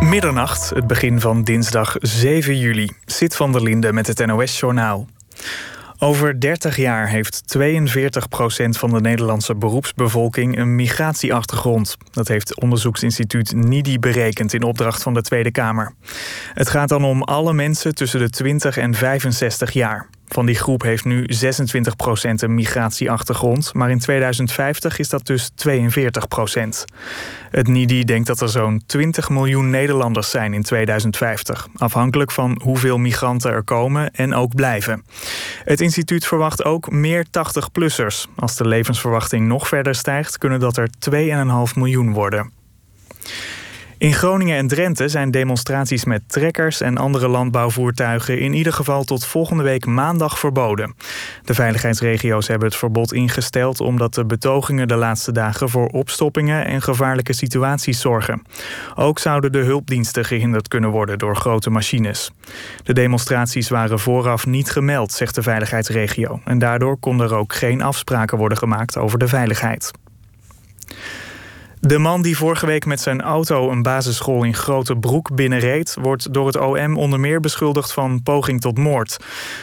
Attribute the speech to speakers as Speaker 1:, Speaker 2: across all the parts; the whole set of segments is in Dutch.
Speaker 1: Middernacht, het begin van dinsdag 7 juli. Zit van der Linde met het NOS-journaal. Over 30 jaar heeft 42% van de Nederlandse beroepsbevolking een migratieachtergrond. Dat heeft onderzoeksinstituut NIDI berekend in opdracht van de Tweede Kamer. Het gaat dan om alle mensen tussen de 20 en 65 jaar. Van die groep heeft nu 26% een migratieachtergrond, maar in 2050 is dat dus 42%. Het NIDI denkt dat er zo'n 20 miljoen Nederlanders zijn in 2050, afhankelijk van hoeveel migranten er komen en ook blijven. Het instituut verwacht ook meer 80-plussers. Als de levensverwachting nog verder stijgt, kunnen dat er 2,5 miljoen worden. In Groningen en Drenthe zijn demonstraties met trekkers en andere landbouwvoertuigen in ieder geval tot volgende week maandag verboden. De veiligheidsregio's hebben het verbod ingesteld omdat de betogingen de laatste dagen voor opstoppingen en gevaarlijke situaties zorgen. Ook zouden de hulpdiensten gehinderd kunnen worden door grote machines. De demonstraties waren vooraf niet gemeld, zegt de veiligheidsregio, en daardoor konden er ook geen afspraken worden gemaakt over de veiligheid. De man die vorige week met zijn auto een basisschool in Grote Broek binnenreed, wordt door het OM onder meer beschuldigd van poging tot moord.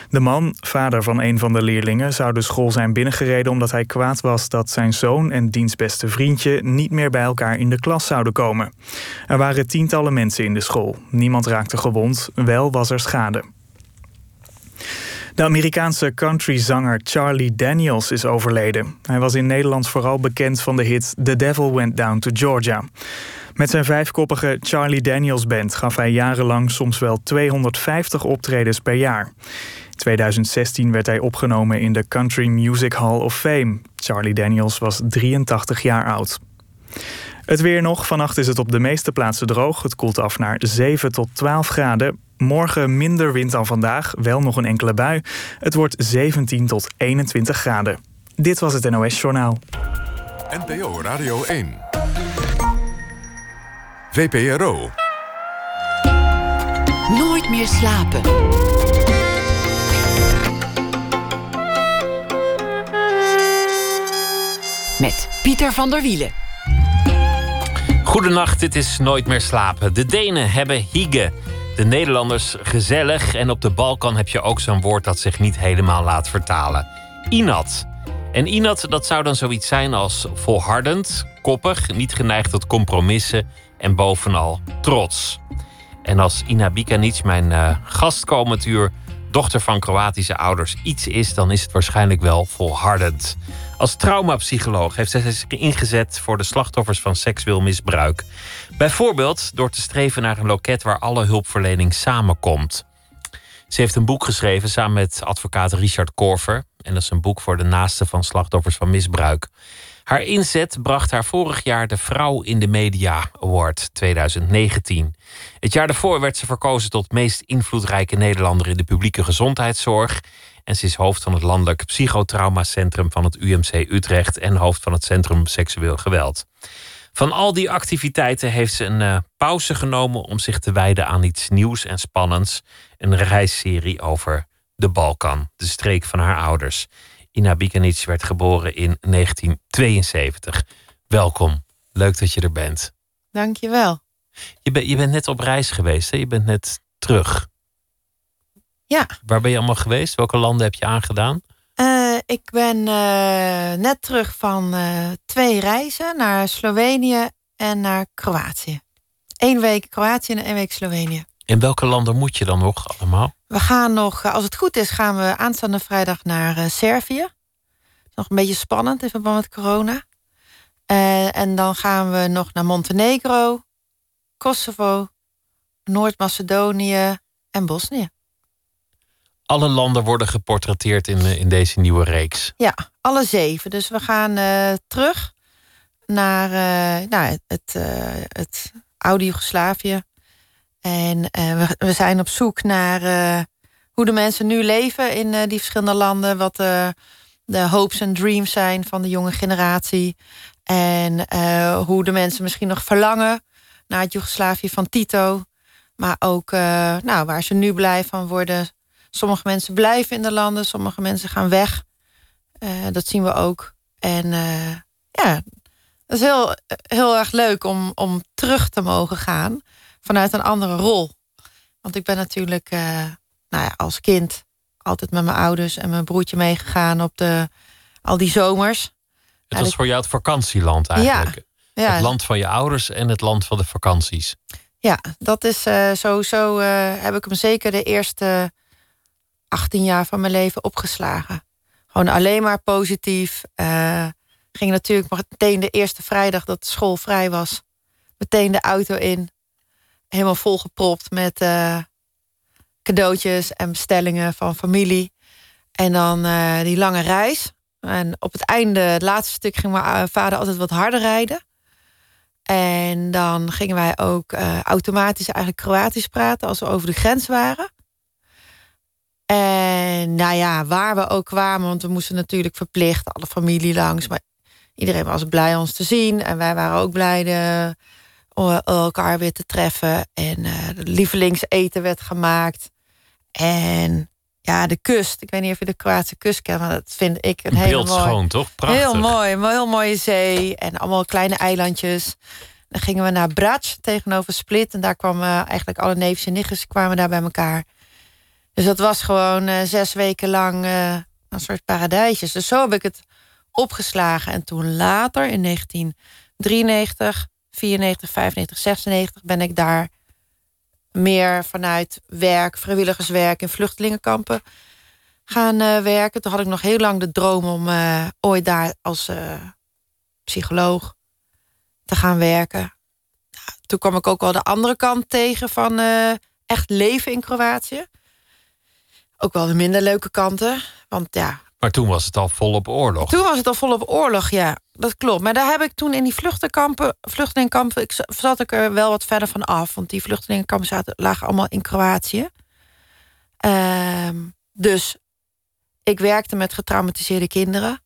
Speaker 1: De man, vader van een van de leerlingen, zou de school zijn binnengereden omdat hij kwaad was dat zijn zoon en diens beste vriendje niet meer bij elkaar in de klas zouden komen. Er waren tientallen mensen in de school. Niemand raakte gewond, wel was er schade. De Amerikaanse countryzanger Charlie Daniels is overleden. Hij was in Nederland vooral bekend van de hit The Devil Went Down to Georgia. Met zijn vijfkoppige Charlie Daniels Band gaf hij jarenlang soms wel 250 optredens per jaar. In 2016 werd hij opgenomen in de Country Music Hall of Fame. Charlie Daniels was 83 jaar oud. Het weer nog. Vannacht is het op de meeste plaatsen droog. Het koelt af naar 7 tot 12 graden. Morgen minder wind dan vandaag, wel nog een enkele bui. Het wordt 17 tot 21 graden. Dit was het NOS Journaal.
Speaker 2: NPO Radio 1. VPRO.
Speaker 3: Nooit meer slapen. Met Pieter van der Wielen.
Speaker 4: Goedenacht, dit is Nooit meer slapen. De Denen hebben hygge de Nederlanders gezellig. En op de Balkan heb je ook zo'n woord dat zich niet helemaal laat vertalen. Inat. En inat, dat zou dan zoiets zijn als volhardend, koppig, niet geneigd tot compromissen en bovenal trots. En als Ina Bikanic, mijn uh, dochter van Kroatische ouders, iets is, dan is het waarschijnlijk wel volhardend. Als traumapsycholoog heeft zij zich ingezet voor de slachtoffers van seksueel misbruik. Bijvoorbeeld door te streven naar een loket waar alle hulpverlening samenkomt. Ze heeft een boek geschreven samen met advocaat Richard Korver. En dat is een boek voor de naasten van slachtoffers van misbruik. Haar inzet bracht haar vorig jaar de Vrouw in de Media Award 2019. Het jaar daarvoor werd ze verkozen tot meest invloedrijke Nederlander in de publieke gezondheidszorg. En ze is hoofd van het Landelijk Psychotraumacentrum van het UMC Utrecht en hoofd van het Centrum Seksueel Geweld. Van al die activiteiten heeft ze een uh, pauze genomen om zich te wijden aan iets nieuws en spannends. Een reisserie over de Balkan, de streek van haar ouders. Ina Bikanic werd geboren in 1972. Welkom, leuk dat je er bent.
Speaker 5: Dankjewel.
Speaker 4: Je, ben, je bent net op reis geweest, hè? je bent net terug.
Speaker 5: Ja.
Speaker 4: Waar ben je allemaal geweest? Welke landen heb je aangedaan?
Speaker 5: Uh, ik ben uh, net terug van uh, twee reizen naar Slovenië en naar Kroatië. Eén week Kroatië en één week Slovenië.
Speaker 4: In welke landen moet je dan nog allemaal?
Speaker 5: We gaan nog, als het goed is, gaan we aanstaande vrijdag naar Servië. Nog een beetje spannend in verband met corona. en dan gaan we nog naar Montenegro, Kosovo, Noord-Macedonië en Bosnië
Speaker 4: alle landen worden geportretteerd in, in deze nieuwe reeks.
Speaker 5: Ja, alle zeven. Dus we gaan uh, terug naar uh, nou, het, het oude Joegoslavië. En we, we, zijn op zoek naar hoe de mensen nu leven in die verschillende landen. Wat de hopes en dreams zijn van de jonge generatie. En hoe de mensen misschien nog verlangen naar het Joegoslavië van Tito. Maar ook nou, waar ze nu blij van worden Sommige mensen blijven in de landen, sommige mensen gaan weg. Uh, dat zien we ook. En uh, ja, dat is heel, heel erg leuk om, om terug te mogen gaan. vanuit een andere rol. Want ik ben natuurlijk nou ja, als kind altijd met mijn ouders en mijn broertje meegegaan op de, al die zomers.
Speaker 4: Het was voor jou het vakantieland eigenlijk.
Speaker 5: Ja,
Speaker 4: Het land van je ouders en het land van de vakanties.
Speaker 5: Ja, dat is uh, sowieso uh, heb ik hem zeker de eerste 18 jaar van mijn leven opgeslagen. Gewoon alleen maar positief. Uh, ging natuurlijk meteen de eerste vrijdag dat school vrij was. Meteen de auto in. Helemaal volgepropt met cadeautjes en bestellingen van familie. En dan die lange reis. En op het einde, het laatste stuk, ging mijn vader altijd wat harder rijden. En dan gingen wij ook automatisch eigenlijk Kroatisch praten als we over de grens waren. En nou ja, waar we ook kwamen, want we moesten natuurlijk verplicht alle familie langs. Maar iedereen was blij ons te zien. En wij waren ook blij de, elkaar weer te treffen. En uh, lievelingseten werd gemaakt. En ja, de kust. Ik weet niet of je de Kroatische kust kent, maar dat vind ik een, hele
Speaker 4: schoon, toch? Prachtig.
Speaker 5: Heel mooi, een heel mooie zee en allemaal kleine eilandjes. Dan gingen we naar Brač tegenover Split en daar kwamen eigenlijk alle neefjes en nichtjes kwamen daar bij elkaar. Dus dat was gewoon uh, zes weken lang uh, een soort paradijsjes. Dus zo heb ik het opgeslagen. En toen later, in 1993, 94, 95, 96, ben ik daar meer vanuit werk, vrijwilligerswerk in vluchtelingenkampen gaan uh, werken. Toen had ik nog heel lang de droom om ooit daar als psycholoog te gaan werken. Toen kwam ik ook al de andere kant tegen van echt leven in Kroatië. Ook wel de minder leuke kanten. Want ja,
Speaker 4: maar toen was het al volop oorlog.
Speaker 5: Toen was het al volop oorlog, ja. Dat klopt. Maar daar heb ik toen in die vluchtenkampen, vluchtelingenkampen, ik zat ik er wel wat verder van af. Want die vluchtelingenkampen zaten, lagen allemaal in Kroatië. Uh, dus ik werkte met getraumatiseerde kinderen.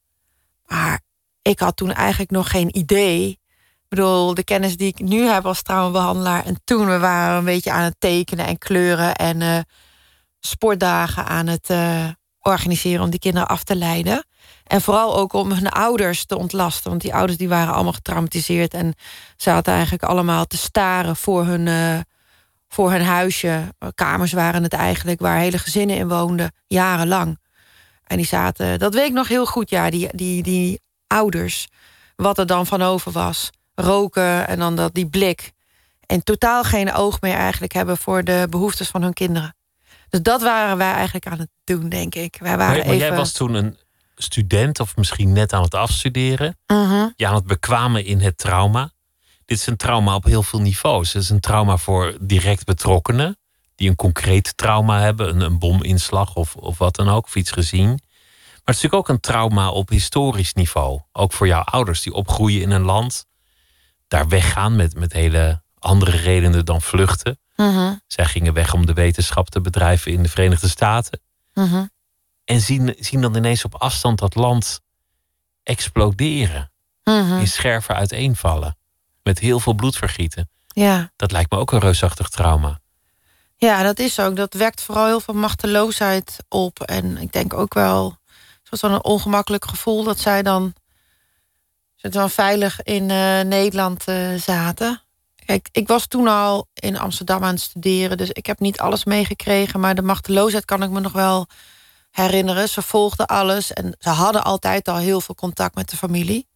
Speaker 5: Maar ik had toen eigenlijk nog geen idee. Ik bedoel, de kennis die ik nu heb als traumabehandelaar. En toen we waren een beetje aan het tekenen en kleuren en uh, sportdagen aan het. Uh, organiseren om die kinderen af te leiden. En vooral ook om hun ouders te ontlasten. Want die ouders die waren allemaal getraumatiseerd en zaten eigenlijk allemaal te staren voor hun, uh, voor hun huisje. Kamers waren het eigenlijk, waar hele gezinnen in woonden, jarenlang. En die zaten, dat weet ik nog heel goed, ja, die, die, die ouders. Wat er dan van over was. Roken en dan dat, die blik. En totaal geen oog meer eigenlijk hebben voor de behoeftes van hun kinderen. Dus dat waren wij eigenlijk aan het doen, denk ik. Wij waren
Speaker 4: maar,
Speaker 5: even...
Speaker 4: jij was toen een student of misschien net aan het afstuderen.
Speaker 5: Uh
Speaker 4: Je aan het bekwamen in het trauma. Dit is een trauma op heel veel niveaus. Het is een trauma voor direct betrokkenen. Die een concreet trauma hebben. Een, een bominslag of, of wat dan ook. Of iets gezien. Maar het is natuurlijk ook een trauma op historisch niveau. Ook voor jouw ouders die opgroeien in een land. Daar weggaan met, met hele andere redenen dan vluchten.
Speaker 5: Uh
Speaker 4: Zij gingen weg om de wetenschap te bedrijven in de Verenigde Staten.
Speaker 5: Uh
Speaker 4: En zien, zien dan ineens op afstand dat land exploderen.
Speaker 5: -huh.
Speaker 4: In scherven uiteenvallen. Met heel veel bloedvergieten.
Speaker 5: Ja.
Speaker 4: Dat lijkt me ook een reusachtig trauma.
Speaker 5: Ja, dat is ook. Dat wekt vooral heel veel machteloosheid op. En ik denk ook wel, zoals een ongemakkelijk gevoel dat zij dan, dan veilig in uh, Nederland uh, zaten. Kijk, ik was toen al in Amsterdam aan het studeren, dus ik heb niet alles meegekregen. Maar de machteloosheid kan ik me nog wel herinneren. Ze volgden alles en ze hadden altijd al heel veel contact met de familie.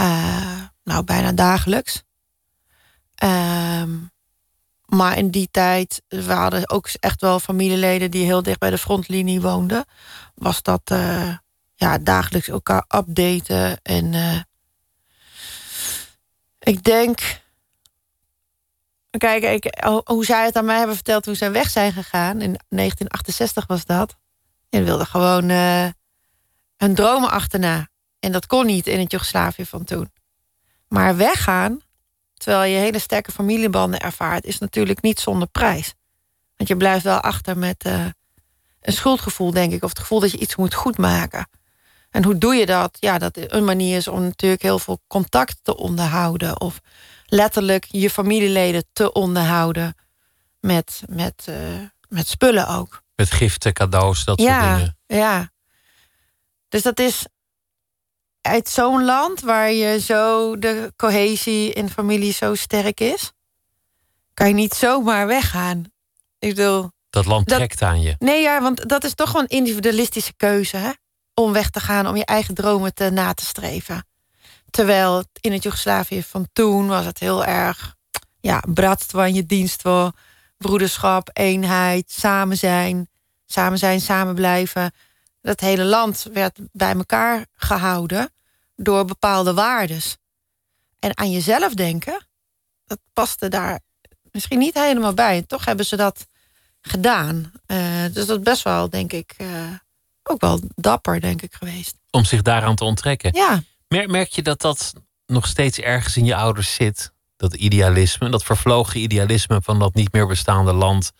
Speaker 5: Uh, nou, bijna dagelijks. Uh, maar in die tijd, we hadden ook echt wel familieleden die heel dicht bij de frontlinie woonden. Was dat uh, ja, dagelijks elkaar updaten. En uh, ik denk Kijk, ik, hoe zij het aan mij hebben verteld hoe zij weg zijn gegaan. In 1968 was dat. En wilde gewoon uh, hun dromen achterna. En dat kon niet in het Joegoslavië van toen. Maar weggaan, terwijl je hele sterke familiebanden ervaart... is natuurlijk niet zonder prijs. Want je blijft wel achter met uh, een schuldgevoel, denk ik. Of het gevoel dat je iets moet goedmaken. En hoe doe je dat? Ja, dat een manier is om natuurlijk heel veel contact te onderhouden... of letterlijk je familieleden te onderhouden. Met, met, uh, met spullen ook.
Speaker 4: Met giften, cadeaus, dat
Speaker 5: ja,
Speaker 4: soort dingen.
Speaker 5: Ja, dus dat is uit zo'n land waar je zo de cohesie in familie zo sterk is. kan je niet zomaar weggaan. Ik bedoel.
Speaker 4: Dat land
Speaker 5: Dat-
Speaker 4: trekt aan je.
Speaker 5: Nee, ja, want dat is toch gewoon een individualistische keuze, hè? Om weg te gaan, om je eigen dromen te na te streven. Terwijl in het Joegoslavië van toen was het heel erg, ja, bratstvo en je dienstvo, broederschap, eenheid, samen zijn, samen zijn, samen blijven. Dat hele land werd bij elkaar gehouden door bepaalde waardes. En aan jezelf denken, dat paste daar misschien niet helemaal bij. En toch hebben ze dat gedaan. Eh, dus dat is best wel, denk ik, eh, ook wel dapper, denk ik, geweest.
Speaker 4: Om zich daaraan te onttrekken.
Speaker 5: Ja,
Speaker 4: Merk, je dat dat nog steeds ergens in je ouders zit? Dat idealisme, dat vervlogen idealisme van dat niet meer bestaande land,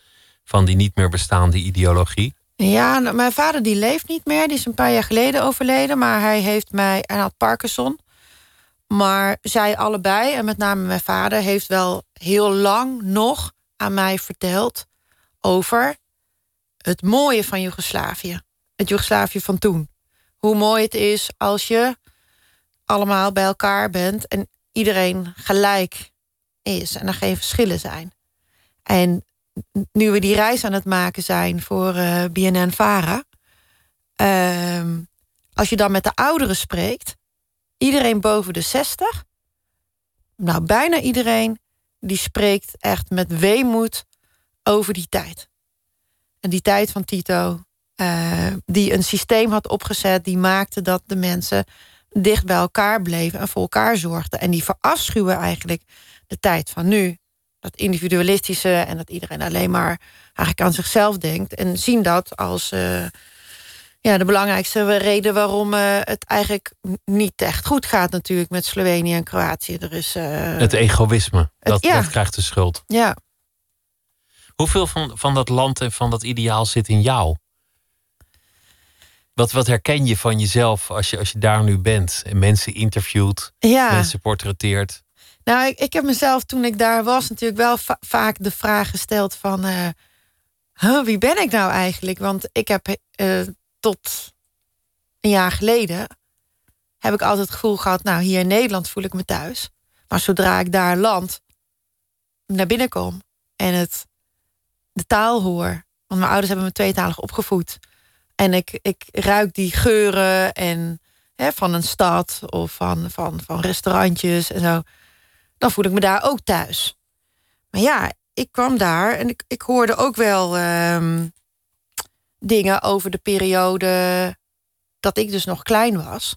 Speaker 4: van die niet meer bestaande ideologie?
Speaker 5: ja nou, mijn vader die leeft niet meer. Die is een paar jaar geleden overleden. Maar hij heeft mij, hij had Parkinson. Maar zij allebei, en met name mijn vader, heeft wel heel lang nog aan mij verteld over het mooie van Joegoslavië. Het Joegoslavië van toen. Hoe mooi het is als je allemaal bij elkaar bent en iedereen gelijk is en er geen verschillen zijn. En nu we die reis aan het maken zijn voor eh BNN Vara, ehm, als je dan met de ouderen spreekt, iedereen boven de 60, nou bijna iedereen, die spreekt echt met weemoed over die tijd. En die tijd van Tito, eh, die een systeem had opgezet, die maakte dat de mensen dicht bij elkaar bleven en voor elkaar zorgden. En die verafschuwen eigenlijk de tijd van nu. Dat individualistische en dat iedereen alleen maar eigenlijk aan zichzelf denkt. En zien dat als eh, ja, de belangrijkste reden waarom eh, het eigenlijk niet echt goed gaat natuurlijk met Slovenië en Kroatië. Er is. eh,
Speaker 4: Het egoïsme, dat,
Speaker 5: ja.
Speaker 4: dat krijgt de schuld.
Speaker 5: ja.
Speaker 4: Hoeveel van, van dat land en van dat ideaal zit in jou? Wat, wat herken je van jezelf als je, als je daar nu bent en mensen interviewt,
Speaker 5: ja.
Speaker 4: mensen portretteert?
Speaker 5: Nou, ik, ik heb mezelf toen ik daar was natuurlijk wel va- vaak de vraag gesteld van... eh, huh, wie ben ik nou eigenlijk? Want ik heb eh, tot een jaar geleden... heb ik altijd het gevoel gehad, nou, hier in Nederland voel ik me thuis. Maar zodra ik daar land, naar binnen kom en het, de taal hoor... want mijn ouders hebben me tweetalig opgevoed... en ik, ik ruik die geuren en, hè, van een stad of van, van, van restaurantjes en zo dan voel ik me daar ook thuis. Maar ja, ik kwam daar en ik, ik hoorde ook wel ehm, dingen over de periode dat ik dus nog klein was.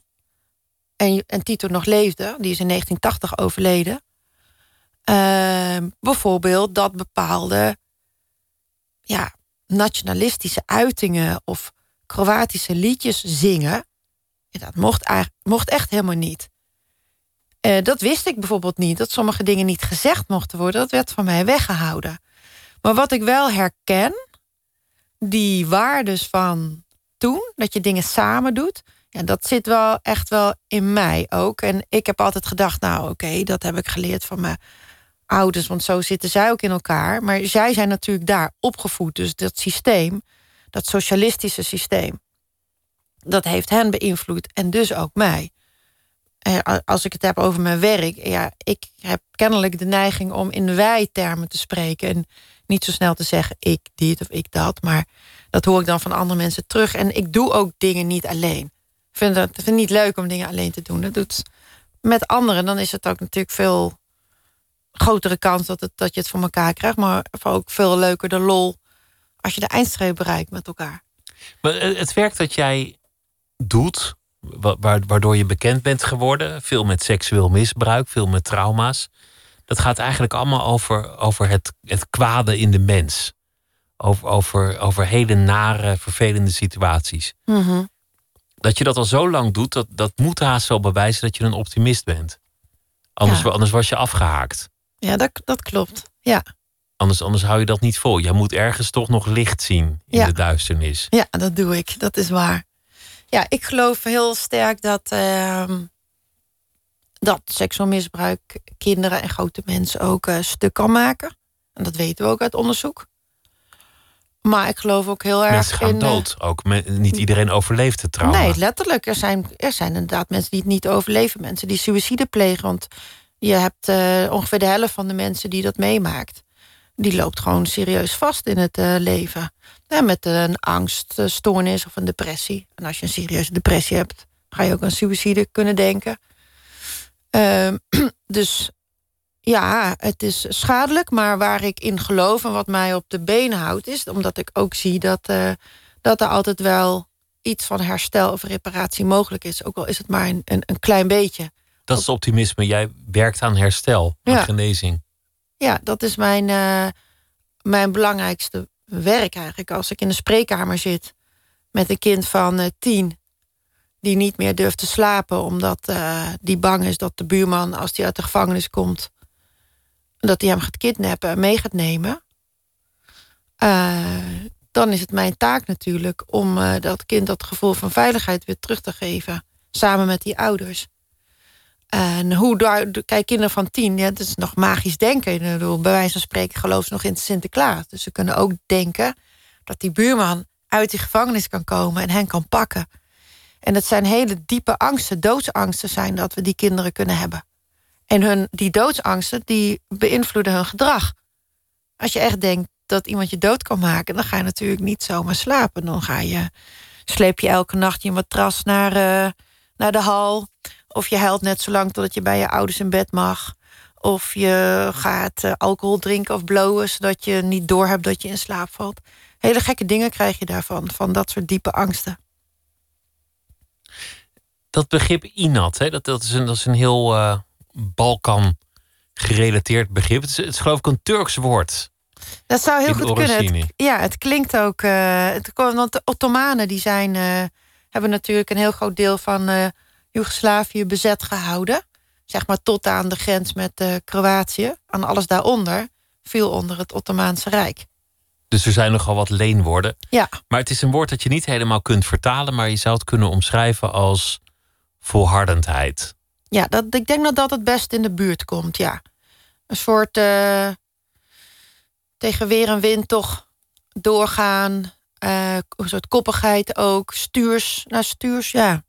Speaker 5: En, en Tito nog leefde, die is in 1980 overleden. Ehm, bijvoorbeeld dat bepaalde ja, nationalistische uitingen of Kroatische liedjes zingen. Dat mocht, mocht echt helemaal niet. Eh, dat wist ik bijvoorbeeld niet. Dat sommige dingen niet gezegd mochten worden. Dat werd van mij weggehouden. Maar wat ik wel herken, die waardes van toen, dat je dingen samen doet, ja, dat zit wel echt wel in mij ook. En ik heb altijd gedacht, nou oké, dat heb ik geleerd van mijn ouders, want zo zitten zij ook in elkaar. Maar zij zijn natuurlijk daar opgevoed. Dus dat systeem, dat socialistische systeem, dat heeft hen beïnvloed en dus ook mij. Als ik het heb over mijn werk, ja, ik heb kennelijk de neiging om in wij-termen te spreken. En niet zo snel te zeggen ik dit of ik dat. Maar dat hoor ik dan van andere mensen terug. En ik doe ook dingen niet alleen. Ik vind het, vind niet leuk om dingen alleen te doen. Dat doet met anderen. Dan is het ook natuurlijk veel grotere kans dat, het, dat je het voor elkaar krijgt. Maar ook veel leuker de lol als je de eindstreep bereikt met elkaar.
Speaker 4: Maar eh, het werk dat jij doet, wa- wa- waardoor je bekend bent geworden, veel met seksueel misbruik, veel met trauma's, dat gaat eigenlijk allemaal over, over het, het kwade in de mens. Over, over, over hele nare, vervelende situaties. Dat je dat al zo lang doet, dat, dat moet haast wel bewijzen dat je een optimist bent. Anders,
Speaker 5: Ja.
Speaker 4: anders was je afgehaakt.
Speaker 5: Ja, dat, dat klopt. Ja.
Speaker 4: Anders, anders hou je dat niet vol. Jij moet ergens toch nog licht zien in
Speaker 5: Ja.
Speaker 4: de duisternis.
Speaker 5: Ja, dat doe ik. Dat is waar. Ja, ik geloof heel sterk dat, ehm, dat seksueel misbruik kinderen en grote mensen ook eh, stuk kan maken. En dat weten we ook uit onderzoek. Maar ik geloof ook heel erg
Speaker 4: Mensen gaan
Speaker 5: in. eh,
Speaker 4: dood. Ook me- niet iedereen overleeft het trauma.
Speaker 5: Nee, letterlijk. Er zijn, er zijn inderdaad mensen die het niet overleven. Mensen die suïcide plegen. Want je hebt eh, ongeveer de helft van de mensen die dat meemaakt. Die loopt gewoon serieus vast in het uh, leven. Ja, met een angststoornis of een depressie. En als je een serieuze depressie hebt, ga je ook aan suïcide kunnen denken. Uh, dus ja, het is schadelijk, maar waar ik in geloof en wat mij op de benen houdt, is omdat ik ook zie dat, uh, dat er altijd wel iets van herstel of reparatie mogelijk is. Ook al is het maar een, een, een klein beetje.
Speaker 4: Dat is optimisme. Jij werkt aan herstel, aan ja. genezing.
Speaker 5: Ja, dat is mijn, uh, mijn belangrijkste werk eigenlijk. Als ik in de spreekkamer zit met een kind van uh, tien... die niet meer durft te slapen omdat uh, die bang is dat de buurman... als die uit de gevangenis komt, dat hij hem gaat kidnappen en mee gaat nemen... dan is het mijn taak natuurlijk om dat kind dat gevoel van veiligheid weer terug te geven... samen met die ouders. En hoe kijk, kinderen van tien, ja, dat is nog magisch denken. Bij wijze van spreken geloof ze nog in Sinterklaas. Dus ze kunnen ook denken dat die buurman uit die gevangenis kan komen en hen kan pakken. En dat zijn hele diepe angsten, doodsangsten zijn dat we die kinderen kunnen hebben. En hun, die doodsangsten, die beïnvloeden hun gedrag. Als je echt denkt dat iemand je dood kan maken, dan ga je natuurlijk niet zomaar slapen. Dan ga je, sleep je elke nacht je matras naar, uh, naar de hal. Of je huilt net zo lang totdat je bij je ouders in bed mag. Of je gaat uh, alcohol drinken of blowen... zodat je niet doorhebt dat je in slaap valt. Hele gekke dingen krijg je daarvan, van dat soort diepe angsten.
Speaker 4: Dat begrip INAT, hè, dat, dat, is een, dat is een heel uh, Balkan-gerelateerd begrip. Het is, het is geloof ik een Turks woord.
Speaker 5: Dat zou heel goed kunnen. Het, ja, het klinkt ook... Uh, het, want de Ottomanen die zijn, hebben natuurlijk een heel groot deel van Joegoslavië bezet gehouden. Zeg maar tot aan de grens met uh, Kroatië. En alles daaronder viel onder het Ottomaanse Rijk.
Speaker 4: Dus er zijn nogal wat leenwoorden.
Speaker 5: Ja.
Speaker 4: Maar het is een woord dat je niet helemaal kunt vertalen, maar je zou het kunnen omschrijven als volhardendheid.
Speaker 5: Ja, dat, ik denk dat dat het best in de buurt komt, ja. Een soort uh, tegen weer en wind toch doorgaan. Uh, een soort koppigheid ook. Stuurs, nou stuurs, ja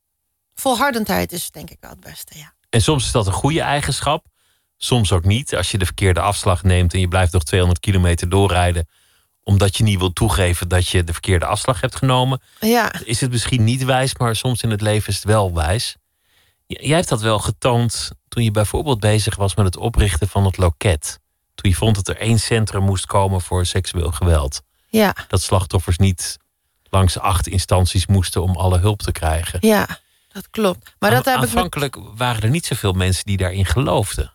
Speaker 5: volhardendheid is denk ik wel het beste, ja.
Speaker 4: En soms is dat een goede eigenschap, soms ook niet. Als je de verkeerde afslag neemt en je blijft nog 200 kilometer doorrijden, omdat je niet wil toegeven dat je de verkeerde afslag hebt genomen,
Speaker 5: ja.
Speaker 4: is het misschien niet wijs, maar soms in het leven is het wel wijs. Jij hebt dat wel getoond toen je bijvoorbeeld bezig was met het oprichten van het loket. Toen je vond dat er één centrum moest komen voor seksueel geweld.
Speaker 5: Ja.
Speaker 4: Dat slachtoffers niet langs acht instanties moesten om alle hulp te krijgen.
Speaker 5: Ja. Dat klopt. Maar dat
Speaker 4: Aanvankelijk waren er niet zoveel mensen die daarin geloofden.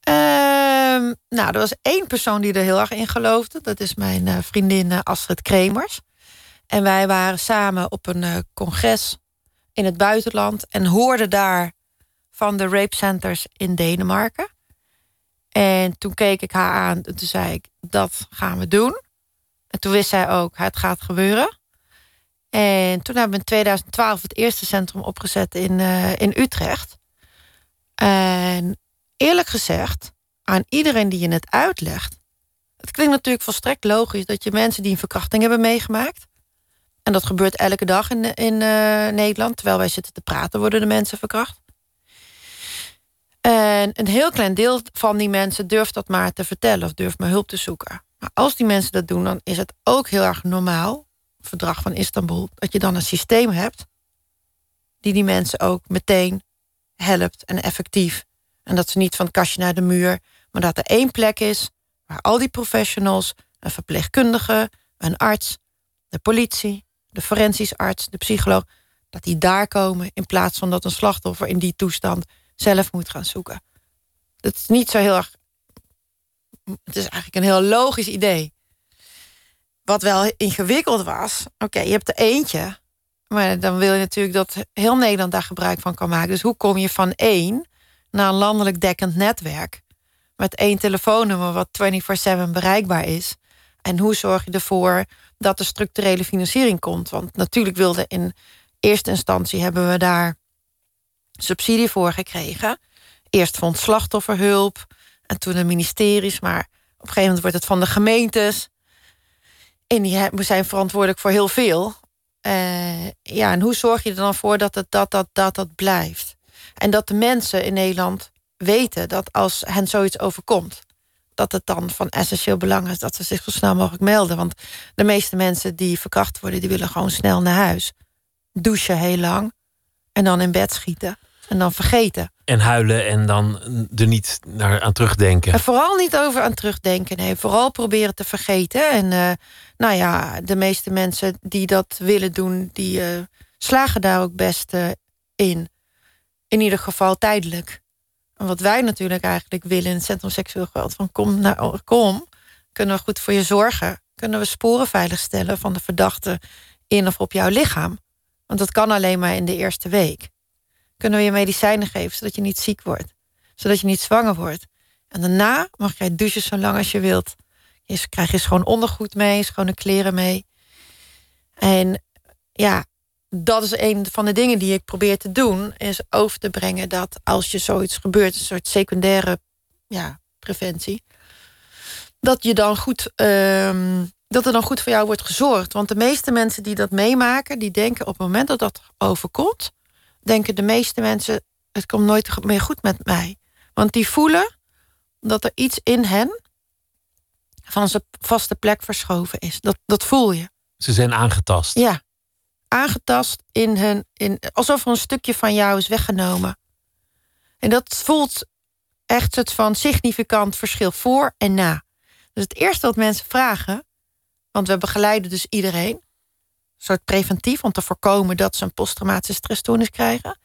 Speaker 5: Ehm, nou, er was één persoon die er heel erg in geloofde. Dat is mijn uh, vriendin uh, Astrid Kremers. En wij waren samen op een uh, congres in het buitenland... en hoorden daar van de rape centers in Denemarken. En toen keek ik haar aan en toen zei ik, dat gaan we doen. En toen wist zij ook, het gaat gebeuren. En toen hebben we in 2012 het eerste centrum opgezet in, uh, in Utrecht. En eerlijk gezegd, aan iedereen die je het uitlegt... het klinkt natuurlijk volstrekt logisch... dat je mensen die een verkrachting hebben meegemaakt... en dat gebeurt elke dag in, in uh, Nederland... terwijl wij zitten te praten, worden de mensen verkracht. En een heel klein deel van die mensen durft dat maar te vertellen... of durft maar hulp te zoeken. Maar als die mensen dat doen, dan is het ook heel erg normaal verdrag van Istanbul, dat je dan een systeem hebt die die mensen ook meteen helpt en effectief. En dat ze niet van het kastje naar de muur, maar dat er één plek is waar al die professionals, een verpleegkundige, een arts, de politie, de forensisch arts, de psycholoog, dat die daar komen in plaats van dat een slachtoffer in die toestand zelf moet gaan zoeken. Dat is niet zo heel erg. Het is eigenlijk een heel logisch idee. Wat wel ingewikkeld was. Oké, je hebt er eentje. Maar dan wil je natuurlijk dat heel Nederland daar gebruik van kan maken. Dus hoe kom je van één naar een landelijk dekkend netwerk? Met één telefoonnummer wat 24-7 bereikbaar is. En hoe zorg je ervoor dat er structurele financiering komt? Want natuurlijk wilde in eerste instantie hebben we daar subsidie voor gekregen. Eerst vond slachtofferhulp en toen de ministeries. Maar op een gegeven moment wordt het van de gemeentes. En die zijn verantwoordelijk voor heel veel. Uh, ja, en hoe zorg je er dan voor dat het, dat, dat, dat, dat blijft? En dat de mensen in Nederland weten dat als hen zoiets overkomt, dat het dan van essentieel belang is dat ze zich zo snel mogelijk melden. Want de meeste mensen die verkracht worden, die willen gewoon snel naar huis. Douchen heel lang en dan in bed schieten en dan vergeten.
Speaker 4: En huilen en dan er niet naar aan terugdenken.
Speaker 5: En vooral niet over aan terugdenken. Nee, vooral proberen te vergeten. En uh, nou ja, de meeste mensen die dat willen doen, die uh, slagen daar ook best uh, in. In ieder geval tijdelijk. En wat wij natuurlijk eigenlijk willen in het Centrum Seksueel Geweld... van kom, nou, kom, kunnen we goed voor je zorgen. Kunnen we sporen veiligstellen van de verdachte in of op jouw lichaam. Want dat kan alleen maar in de eerste week. Kunnen we je medicijnen geven zodat je niet ziek wordt. Zodat je niet zwanger wordt. En daarna mag jij douchen zo lang als je wilt. Je krijg je schoon ondergoed mee, schone kleren mee. En ja, dat is een van de dingen die ik probeer te doen. Is over te brengen dat als je zoiets gebeurt, een soort secundaire ja, preventie. Dat je dan goed. Um, dat er dan goed voor jou wordt gezorgd. Want de meeste mensen die dat meemaken, die denken op het moment dat dat overkomt, denken de meeste mensen: het komt nooit meer goed met mij. Want die voelen dat er iets in hen van zijn vaste plek verschoven is. Dat, dat voel je.
Speaker 4: Ze zijn aangetast.
Speaker 5: Ja aangetast in hun. In, alsof er een stukje van jou is weggenomen. En dat voelt echt het van significant verschil voor en na. Dus het eerste wat mensen vragen, want we begeleiden dus iedereen, een soort preventief om te voorkomen dat ze een posttraumatische stressstoornis krijgen.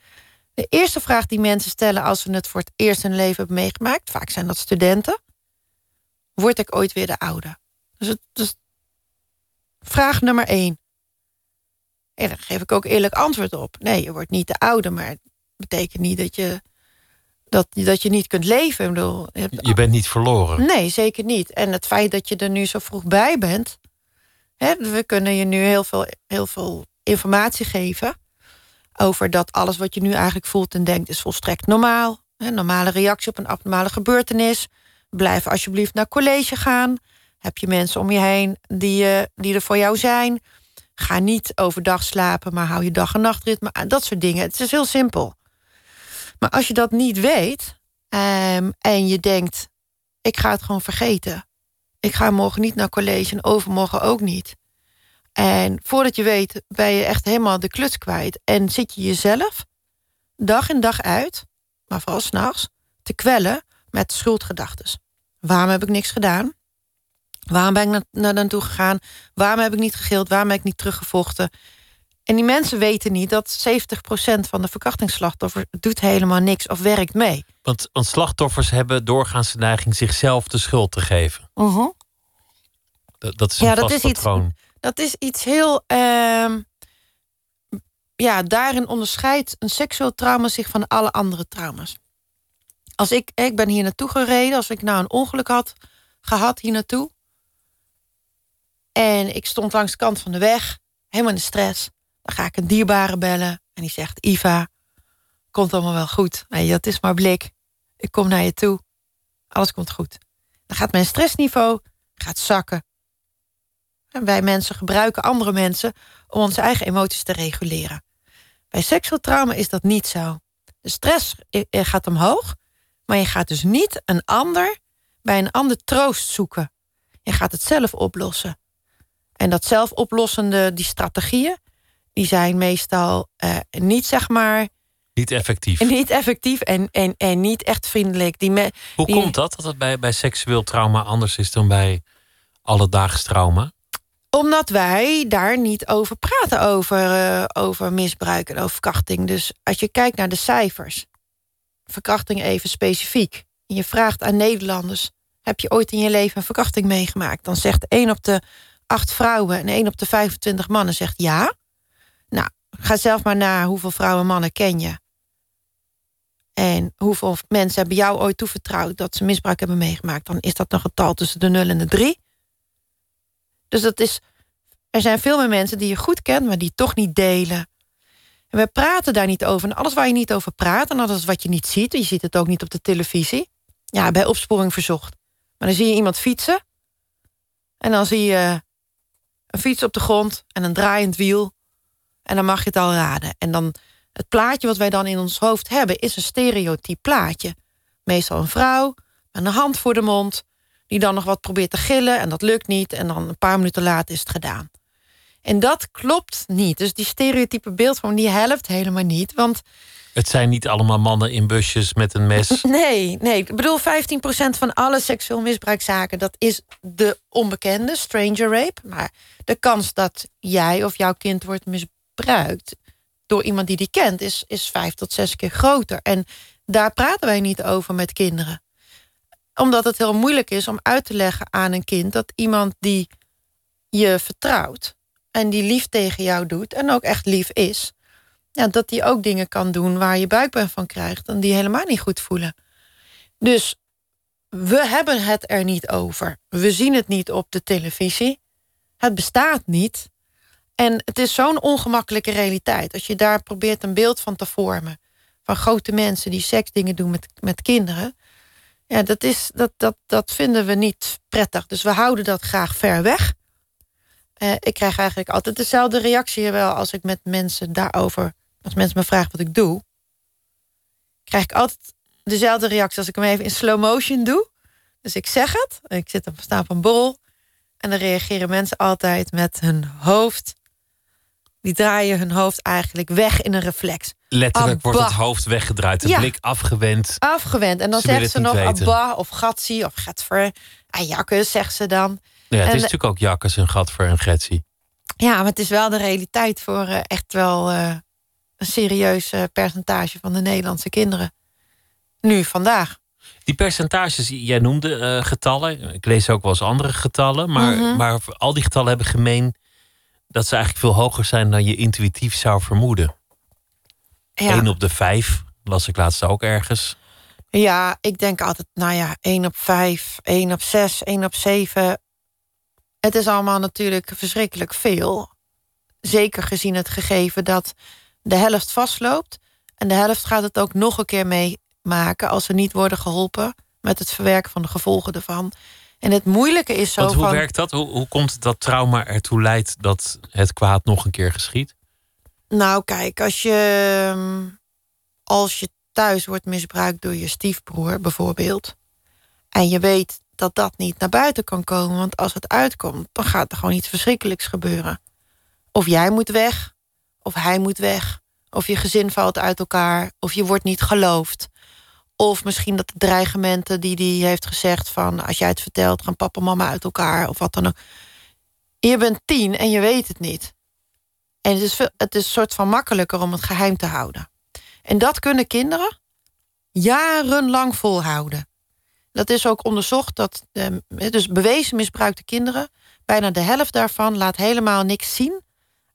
Speaker 5: De eerste vraag die mensen stellen als ze het voor het eerst in hun leven hebben meegemaakt, vaak zijn dat studenten, word ik ooit weer de oude? Dus, het, dus vraag nummer één. En daar geef ik ook eerlijk antwoord op. Nee, je wordt niet de oude, maar het betekent niet dat je, dat, dat je niet kunt leven. Ik bedoel,
Speaker 4: je, je, bent niet verloren.
Speaker 5: Nee, zeker niet. En het feit dat je er nu zo vroeg bij bent. We kunnen je nu heel veel, heel veel informatie geven. Over dat alles wat je nu eigenlijk voelt en denkt is volstrekt normaal. Hè, normale reactie op een abnormale gebeurtenis. Blijf alsjeblieft naar college gaan. Heb je mensen om je heen die, uh, die er voor jou zijn? Ga niet overdag slapen, maar hou je dag- en nachtritme aan. Dat soort dingen. Het is heel simpel. Maar als je dat niet weet um, en je denkt: ik ga het gewoon vergeten. Ik ga morgen niet naar college en overmorgen ook niet. En voordat je weet, ben je echt helemaal de kluts kwijt. En zit je jezelf dag in dag uit, maar vooral s'nachts, te kwellen met schuldgedachten. Waarom heb ik niks gedaan? Waarom ben ik naar, naar toe gegaan? Waarom heb ik niet gegild? Waarom heb ik niet teruggevochten? En die mensen weten niet dat 70% van de verkrachtingsslachtoffers doet helemaal niks of werkt mee.
Speaker 4: Want, want slachtoffers hebben doorgaans de neiging zichzelf de schuld te geven.
Speaker 5: Uh -huh.
Speaker 4: dat, dat, is een ja, dat is
Speaker 5: patroon. Iets, dat is iets heel. Uh, ja, daarin onderscheidt een seksueel trauma zich van alle andere trauma's. Als ik, ik ben hier naartoe gereden, als ik nou een ongeluk had gehad hier naartoe, en ik stond langs de kant van de weg, helemaal in de stress. Dan ga ik een dierbare bellen en die zegt: Iva, komt allemaal wel goed. Dat is maar blik. Ik kom naar je toe. Alles komt goed. Dan gaat mijn stressniveau gaat zakken. En wij mensen gebruiken andere mensen om onze eigen emoties te reguleren. Bij seksueel trauma is dat niet zo. De stress gaat omhoog, maar je gaat dus niet een ander bij een ander troost zoeken. Je gaat het zelf oplossen. En dat zelfoplossende, die strategieën, die zijn meestal uh, niet zeg maar.
Speaker 4: Niet effectief.
Speaker 5: Niet effectief en, en, en niet echt vriendelijk. Die me,
Speaker 4: Hoe komt dat? Dat het bij, bij seksueel trauma anders is dan bij alledaags trauma?
Speaker 5: Omdat wij daar niet over praten, over, uh, over misbruik en over verkrachting. Dus als je kijkt naar de cijfers, verkrachting even specifiek. En je vraagt aan Nederlanders: heb je ooit in je leven een verkrachting meegemaakt? Dan zegt één op de acht vrouwen en één op de 25 mannen zegt ja. Nou, ga zelf maar na hoeveel vrouwen en mannen ken je. En hoeveel mensen hebben jou ooit toevertrouwd dat ze misbruik hebben meegemaakt. Dan is dat een getal tussen de 0 en de 3. Dus dat is. Er zijn veel meer mensen die je goed kent, maar die toch niet delen. En we praten daar niet over. En alles waar je niet over praat, en alles wat je niet ziet, je ziet het ook niet op de televisie. Ja, bij opsporing verzocht. Maar dan zie je iemand fietsen. En dan zie je een fiets op de grond en een draaiend wiel. En dan mag je het al raden. En dan het plaatje wat wij dan in ons hoofd hebben, is een stereotyp plaatje. Meestal een vrouw met een hand voor de mond, die dan nog wat probeert te gillen en dat lukt niet. En dan een paar minuten later is het gedaan. En dat klopt niet. Dus die stereotype beeldvorm die helpt helemaal niet. Want
Speaker 4: Het zijn niet allemaal mannen in busjes met een mes.
Speaker 5: Nee, nee. Ik bedoel, 15% van alle seksueel misbruikzaken... dat is de onbekende, stranger rape. Maar de kans dat jij of jouw kind wordt misbruikt... door iemand die die kent, is, is vijf tot zes keer groter. En daar praten wij niet over met kinderen. Omdat het heel moeilijk is om uit te leggen aan een kind... dat iemand die je vertrouwt en die lief tegen jou doet... en ook echt lief is ja, dat die ook dingen kan doen waar je buikpijn van krijgt en die helemaal niet goed voelen. Dus we hebben het er niet over. We zien het niet op de televisie. Het bestaat niet. En het is zo'n ongemakkelijke realiteit. Als je daar probeert een beeld van te vormen. Van grote mensen die seksdingen doen met, met kinderen. Ja, dat, is, dat, dat, dat vinden we niet prettig. Dus we houden dat graag ver weg. Uh, ik krijg eigenlijk altijd dezelfde reactie wel als ik met mensen daarover als mensen me vragen wat ik doe, krijg ik altijd dezelfde reactie als ik hem even in slow motion doe. Dus ik zeg het, ik zit op, sta op een bol. En dan reageren mensen altijd met hun hoofd. Die draaien hun hoofd eigenlijk weg in een reflex.
Speaker 4: Letterlijk Abba. wordt het hoofd weggedraaid, de ja. blik afgewend.
Speaker 5: Afgewend. En dan zegt ze nog weten. Abba of Gatsi of Getver. En jakkes, zegt ze dan.
Speaker 4: Ja, het
Speaker 5: en,
Speaker 4: is natuurlijk ook jakkes en Gatver en Getsi.
Speaker 5: Ja, maar het is wel de realiteit voor uh, echt wel... Uh, een serieus percentage van de Nederlandse kinderen. Nu, vandaag.
Speaker 4: Die percentages, jij noemde getallen. Ik lees ook wel eens andere getallen. Maar,
Speaker 5: Mhm.
Speaker 4: mm -hmm. maar al die getallen hebben gemeen dat ze eigenlijk veel hoger zijn dan je intuïtief zou vermoeden.
Speaker 5: Ja.
Speaker 4: 1 op de 5 las ik laatst ook ergens.
Speaker 5: Ja, ik denk altijd, nou ja, 1 op 5, 1 op 6, 1 op 7. Het is allemaal natuurlijk verschrikkelijk veel. Zeker gezien het gegeven dat de helft vastloopt. En de helft gaat het ook nog een keer meemaken als ze niet worden geholpen met het verwerken van de gevolgen ervan. En het moeilijke is zo.
Speaker 4: Want hoe
Speaker 5: van,
Speaker 4: werkt dat? Hoe, hoe komt het dat trauma ertoe leidt dat het kwaad nog een keer geschiet?
Speaker 5: Nou, kijk, als je, als je thuis wordt misbruikt door je stiefbroer, bijvoorbeeld. En je weet dat dat niet naar buiten kan komen. Want als het uitkomt, dan gaat er gewoon iets verschrikkelijks gebeuren. Of jij moet weg, of hij moet weg. Of je gezin valt uit elkaar. Of je wordt niet geloofd. Of misschien dat de dreigementen die hij heeft gezegd van... als jij het vertelt, gaan papa en mama uit elkaar. Of wat dan ook. Je bent tien en je weet het niet. En het is, het is een soort van makkelijker om het geheim te houden. En dat kunnen kinderen jarenlang volhouden. Dat is ook onderzocht dat de, dus bewezen misbruikte kinderen... bijna de helft daarvan laat helemaal niks zien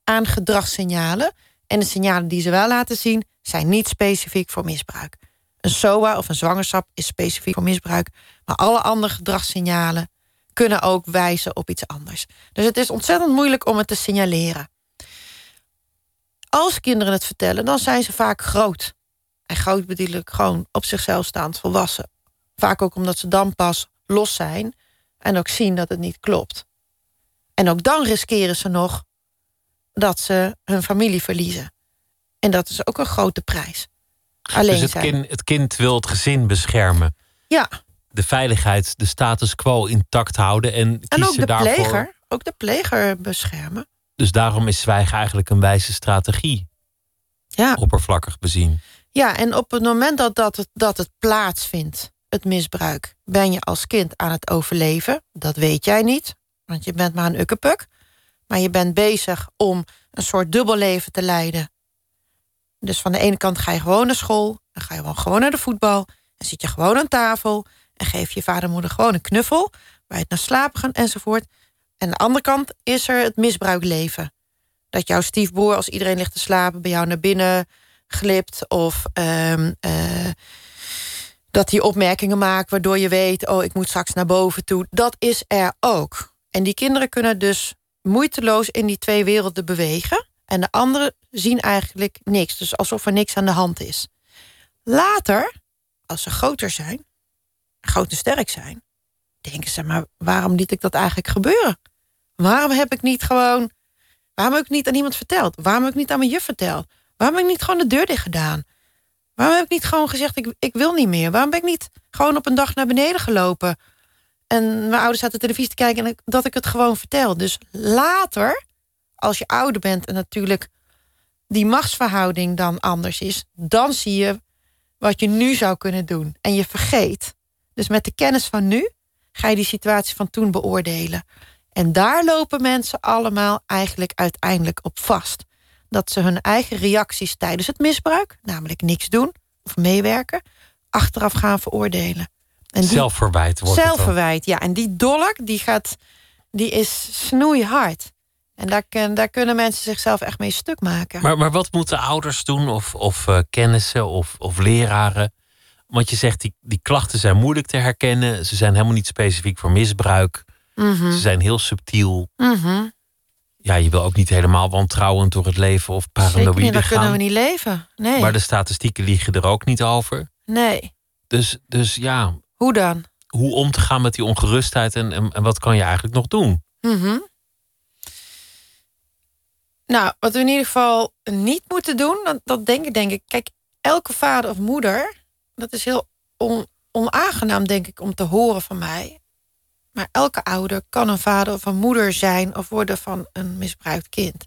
Speaker 5: aan gedragssignalen. En de signalen die ze wel laten zien, zijn niet specifiek voor misbruik. Een SOA of een zwangerschap is specifiek voor misbruik. Maar alle andere gedragssignalen kunnen ook wijzen op iets anders. Dus het is ontzettend moeilijk om het te signaleren. Als kinderen het vertellen, dan zijn ze vaak groot. En groot bedoel ik gewoon op zichzelf staand volwassen. Vaak ook omdat ze dan pas los zijn en ook zien dat het niet klopt. En ook dan riskeren ze nog dat ze hun familie verliezen. En dat is ook een grote prijs. Alleen
Speaker 4: dus het
Speaker 5: zijn.
Speaker 4: kind, het kind wil het gezin beschermen.
Speaker 5: Ja.
Speaker 4: De veiligheid, de status quo intact houden. En,
Speaker 5: en ook de
Speaker 4: daarvoor...
Speaker 5: pleger, ook de pleger beschermen.
Speaker 4: Dus daarom is zwijgen eigenlijk een wijze strategie.
Speaker 5: Ja.
Speaker 4: Oppervlakkig bezien.
Speaker 5: Ja, en op het moment dat, dat, het, dat het plaatsvindt, het misbruik, ben je als kind aan het overleven. Dat weet jij niet, want je bent maar een ukkepuk. Maar je bent bezig om een soort dubbelleven te leiden. Dus van de ene kant ga je gewoon naar school, dan ga je gewoon naar de voetbal, en zit je gewoon aan tafel en geef je vader en moeder gewoon een knuffel, bij het naar slapen gaan enzovoort. En de andere kant is er het misbruikleven. Dat jouw stiefbroer, als iedereen ligt te slapen, bij jou naar binnen glipt. Of um, uh, dat hij opmerkingen maakt waardoor je weet... oh, ik moet straks naar boven toe. Dat is er ook. En die kinderen kunnen dus moeiteloos in die twee werelden bewegen. En de anderen zien eigenlijk niks. Dus alsof er niks aan de hand is. Later, als ze groter zijn, groot sterk zijn... denken ze, maar waarom liet ik dat eigenlijk gebeuren? Waarom heb ik niet gewoon... Waarom heb ik niet aan iemand verteld? Waarom heb ik niet aan mijn juf verteld? Waarom heb ik niet gewoon de deur dicht gedaan? Waarom heb ik niet gewoon gezegd, ik, ik wil niet meer? Waarom ben ik niet gewoon op een dag naar beneden gelopen? En mijn ouders zaten televisie te kijken en dat ik het gewoon vertel. Dus later, als je ouder bent en natuurlijk die machtsverhouding dan anders is, dan zie je wat je nu zou kunnen doen. En je vergeet. Dus met de kennis van nu ga je die situatie van toen beoordelen. En daar lopen mensen allemaal eigenlijk uiteindelijk op vast. Dat ze hun eigen reacties tijdens het misbruik, namelijk niks doen of meewerken, achteraf gaan veroordelen.
Speaker 4: En die, zelfverwijt wordt
Speaker 5: Zelfverwijt, ja. En die dolk, die, gaat, die is snoeihard. En daar, daar kunnen mensen zichzelf echt mee stuk maken.
Speaker 4: Maar, maar wat moeten ouders doen, of, of uh, kennissen, of, of leraren? Want je zegt, die, die klachten zijn moeilijk te herkennen. Ze zijn helemaal niet specifiek voor misbruik.
Speaker 5: Mhm.
Speaker 4: Ze zijn heel subtiel.
Speaker 5: Mhm.
Speaker 4: Ja, je wil ook niet helemaal wantrouwend door het leven of paranoïde niet,
Speaker 5: dan kunnen we niet leven. Nee.
Speaker 4: Maar de statistieken liegen er ook niet over.
Speaker 5: Nee.
Speaker 4: Dus, dus ja.
Speaker 5: Hoe dan?
Speaker 4: Hoe om te gaan met die ongerustheid en, en, wat kan je eigenlijk nog doen?
Speaker 5: Mhm. Nou, wat we in ieder geval niet moeten doen, dat, dat denk ik, denk ik. Kijk, elke vader of moeder, dat is heel on, onaangenaam, denk ik, om te horen van mij. Maar elke ouder kan een vader of een moeder zijn of worden van een misbruikt kind.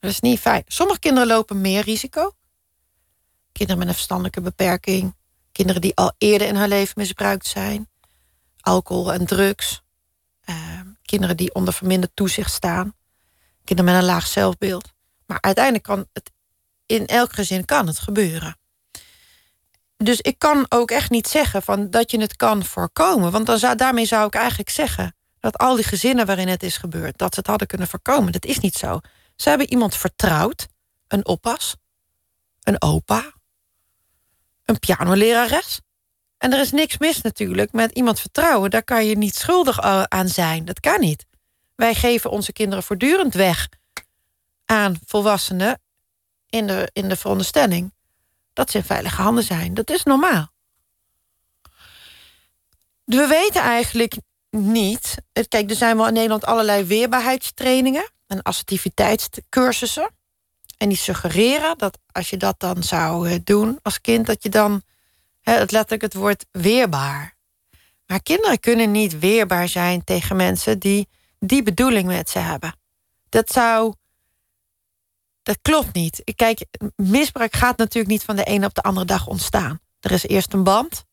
Speaker 5: Dat is niet fijn. Sommige kinderen lopen meer risico. Kinderen met een verstandelijke beperking. Kinderen die al eerder in hun leven misbruikt zijn. Alcohol en drugs. Uh, kinderen die onder verminderd toezicht staan. Kinderen met een laag zelfbeeld. Maar uiteindelijk kan het in elk gezin kan het gebeuren. Dus ik kan ook echt niet zeggen van dat je het kan voorkomen. Want dan zou, daarmee zou ik eigenlijk zeggen dat al die gezinnen waarin het is gebeurd, dat ze het hadden kunnen voorkomen. Dat is niet zo. Ze hebben iemand vertrouwd, een oppas, een opa, een pianolerares. En er is niks mis natuurlijk met iemand vertrouwen. Daar kan je niet schuldig aan zijn. Dat kan niet. Wij geven onze kinderen voortdurend weg aan volwassenen in de, in de veronderstelling dat ze in veilige handen zijn. Dat is normaal. We weten eigenlijk niet. Kijk, er zijn wel in Nederland allerlei weerbaarheidstrainingen en assertiviteitscursussen. En die suggereren dat als je dat dan zou eh, doen als kind, dat je dan het letterlijk het woord weerbaar. Maar kinderen kunnen niet weerbaar zijn tegen mensen die die bedoeling met ze hebben. Dat zou dat klopt niet. Kijk, misbruik gaat natuurlijk niet van de ene op de andere dag ontstaan. Er is eerst een band.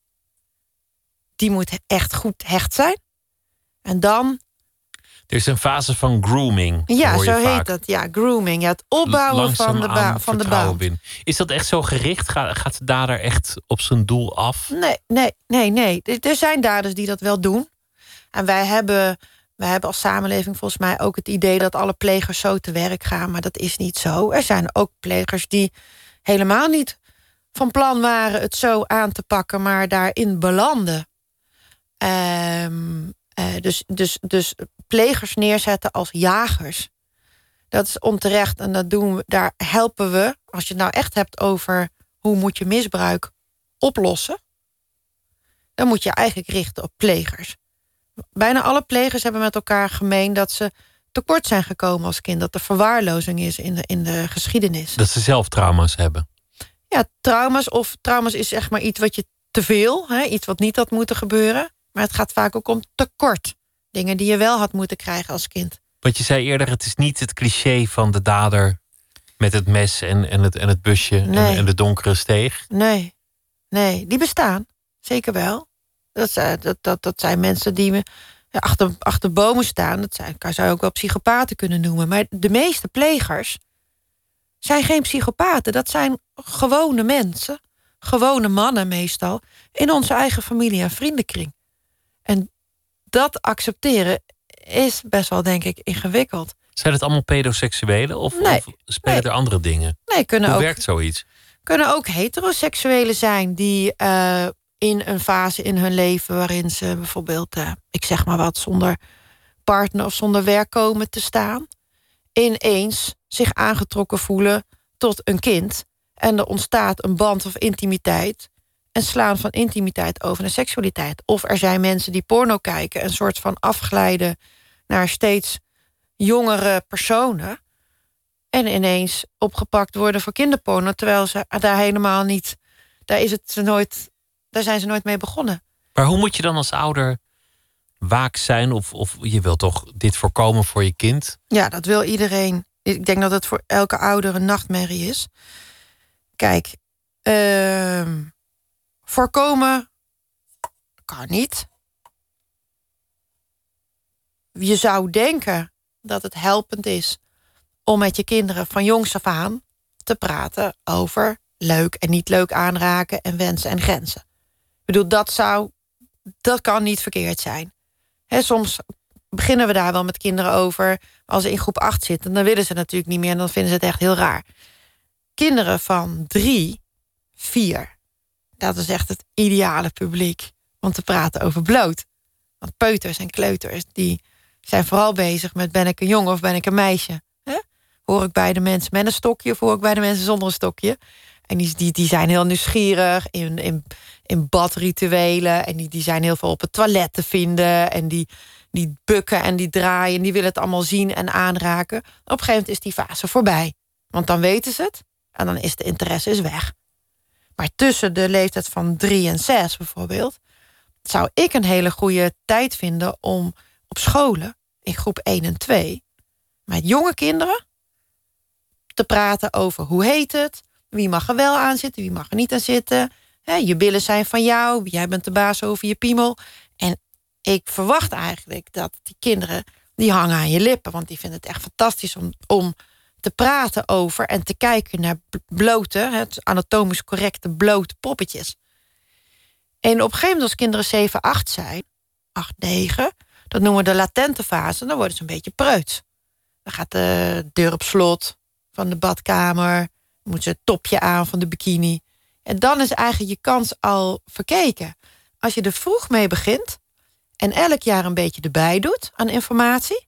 Speaker 5: Die moet echt goed hecht zijn. En dan.
Speaker 4: Er is een fase van grooming.
Speaker 5: Ja, zo heet dat. Ja, grooming. Ja, het opbouwen van de, van de band.
Speaker 4: Is dat echt zo gericht? Gaat, gaat de dader echt op zijn doel af?
Speaker 5: Nee, nee, nee, nee. Er zijn daders die dat wel doen. En wij hebben we hebben als samenleving volgens mij ook het idee dat alle plegers zo te werk gaan, maar dat is niet zo. Er zijn ook plegers die helemaal niet van plan waren het zo aan te pakken, maar daarin belanden. Um, dus, dus, dus plegers neerzetten als jagers. Dat is onterecht en dat doen we, daar helpen we, als je het nou echt hebt over hoe moet je misbruik oplossen, dan moet je eigenlijk richten op plegers bijna alle plegers hebben met elkaar gemeen dat ze tekort zijn gekomen als kind. Dat er verwaarlozing is in de, in de geschiedenis.
Speaker 4: Dat ze zelf trauma's hebben.
Speaker 5: Ja, trauma's of trauma's is zeg maar iets wat je te veel, hè, iets wat niet had moeten gebeuren. Maar het gaat vaak ook om tekort. Dingen die je wel had moeten krijgen als kind.
Speaker 4: Wat je zei eerder, het is niet het cliché van de dader met het mes en, en, het, en het busje en, en de donkere steeg.
Speaker 5: Nee, nee, die bestaan. Zeker wel. Dat, zijn, dat, dat, dat zijn mensen die achter, achter bomen staan. Dat zijn, zou je ook wel psychopaten kunnen noemen. Maar de meeste plegers zijn geen psychopaten. Dat zijn gewone mensen. Gewone mannen meestal. In onze eigen familie- en vriendenkring. En dat accepteren is best wel, denk ik, ingewikkeld.
Speaker 4: Zijn het allemaal pedoseksuelen? Of, of spelen er andere dingen?
Speaker 5: Nee, kunnen
Speaker 4: Hoe
Speaker 5: ook,
Speaker 4: werkt zoiets?
Speaker 5: Kunnen ook heteroseksuelen zijn die uh, in een fase in hun leven waarin ze bijvoorbeeld, uh, ik zeg maar wat, zonder partner of zonder werk komen te staan, ineens zich aangetrokken voelen tot een kind. En er ontstaat een band of intimiteit. En slaan van intimiteit over naar seksualiteit. Of er zijn mensen die porno kijken, een soort van afglijden naar steeds jongere personen. En ineens opgepakt worden voor kinderporno, terwijl ze daar helemaal niet. Daar is het nooit daar zijn ze nooit mee begonnen.
Speaker 4: Maar hoe moet je dan als ouder waak zijn? Of, of je wilt toch dit voorkomen voor je kind?
Speaker 5: Ja, dat wil iedereen. Ik denk dat het voor elke ouder een nachtmerrie is. Kijk, ehm, voorkomen kan niet. Je zou denken dat het helpend is om met je kinderen van jongs af aan te praten over leuk en niet leuk aanraken en wensen en grenzen. Bedoel, dat zou, dat kan niet verkeerd zijn. soms beginnen we daar wel met kinderen over. Als ze in groep 8 zitten, dan willen ze natuurlijk niet meer en dan vinden ze het echt heel raar. Kinderen van drie, vier, dat is echt het ideale publiek om te praten over bloot. Want peuters en kleuters, die zijn vooral bezig met ben ik een jongen of ben ik een meisje. Hoor ik bij de mensen met een stokje of hoor ik bij de mensen zonder een stokje? En die, die, die zijn heel nieuwsgierig in, in, in badrituelen. En die, die zijn heel veel op het toilet te vinden. En die, die bukken en die draaien. En die willen het allemaal zien en aanraken. Op een gegeven moment is die fase voorbij. Want dan weten ze het. En dan is de interesse is weg. Maar tussen de leeftijd van drie en zes bijvoorbeeld... zou ik een hele goede tijd vinden om op scholen... in groep 1 en 2... met jonge kinderen te praten over hoe heet het... wie mag er wel aan zitten, wie mag er niet aan zitten... je billen zijn van jou, jij bent de baas over je piemel. En ik verwacht eigenlijk dat die kinderen... die hangen aan je lippen, want die vinden het echt fantastisch... om, om te praten over en te kijken naar blote... het anatomisch correcte blote poppetjes. En op een gegeven moment als kinderen 7, 8 zijn... 8, 9, dat noemen we de latente fase... dan worden ze een beetje preuts. Dan gaat de deur op slot van de badkamer. Moet ze het topje aan van de bikini. En dan is eigenlijk je kans al verkeken. Als je er vroeg mee begint en elk jaar een beetje erbij doet aan informatie,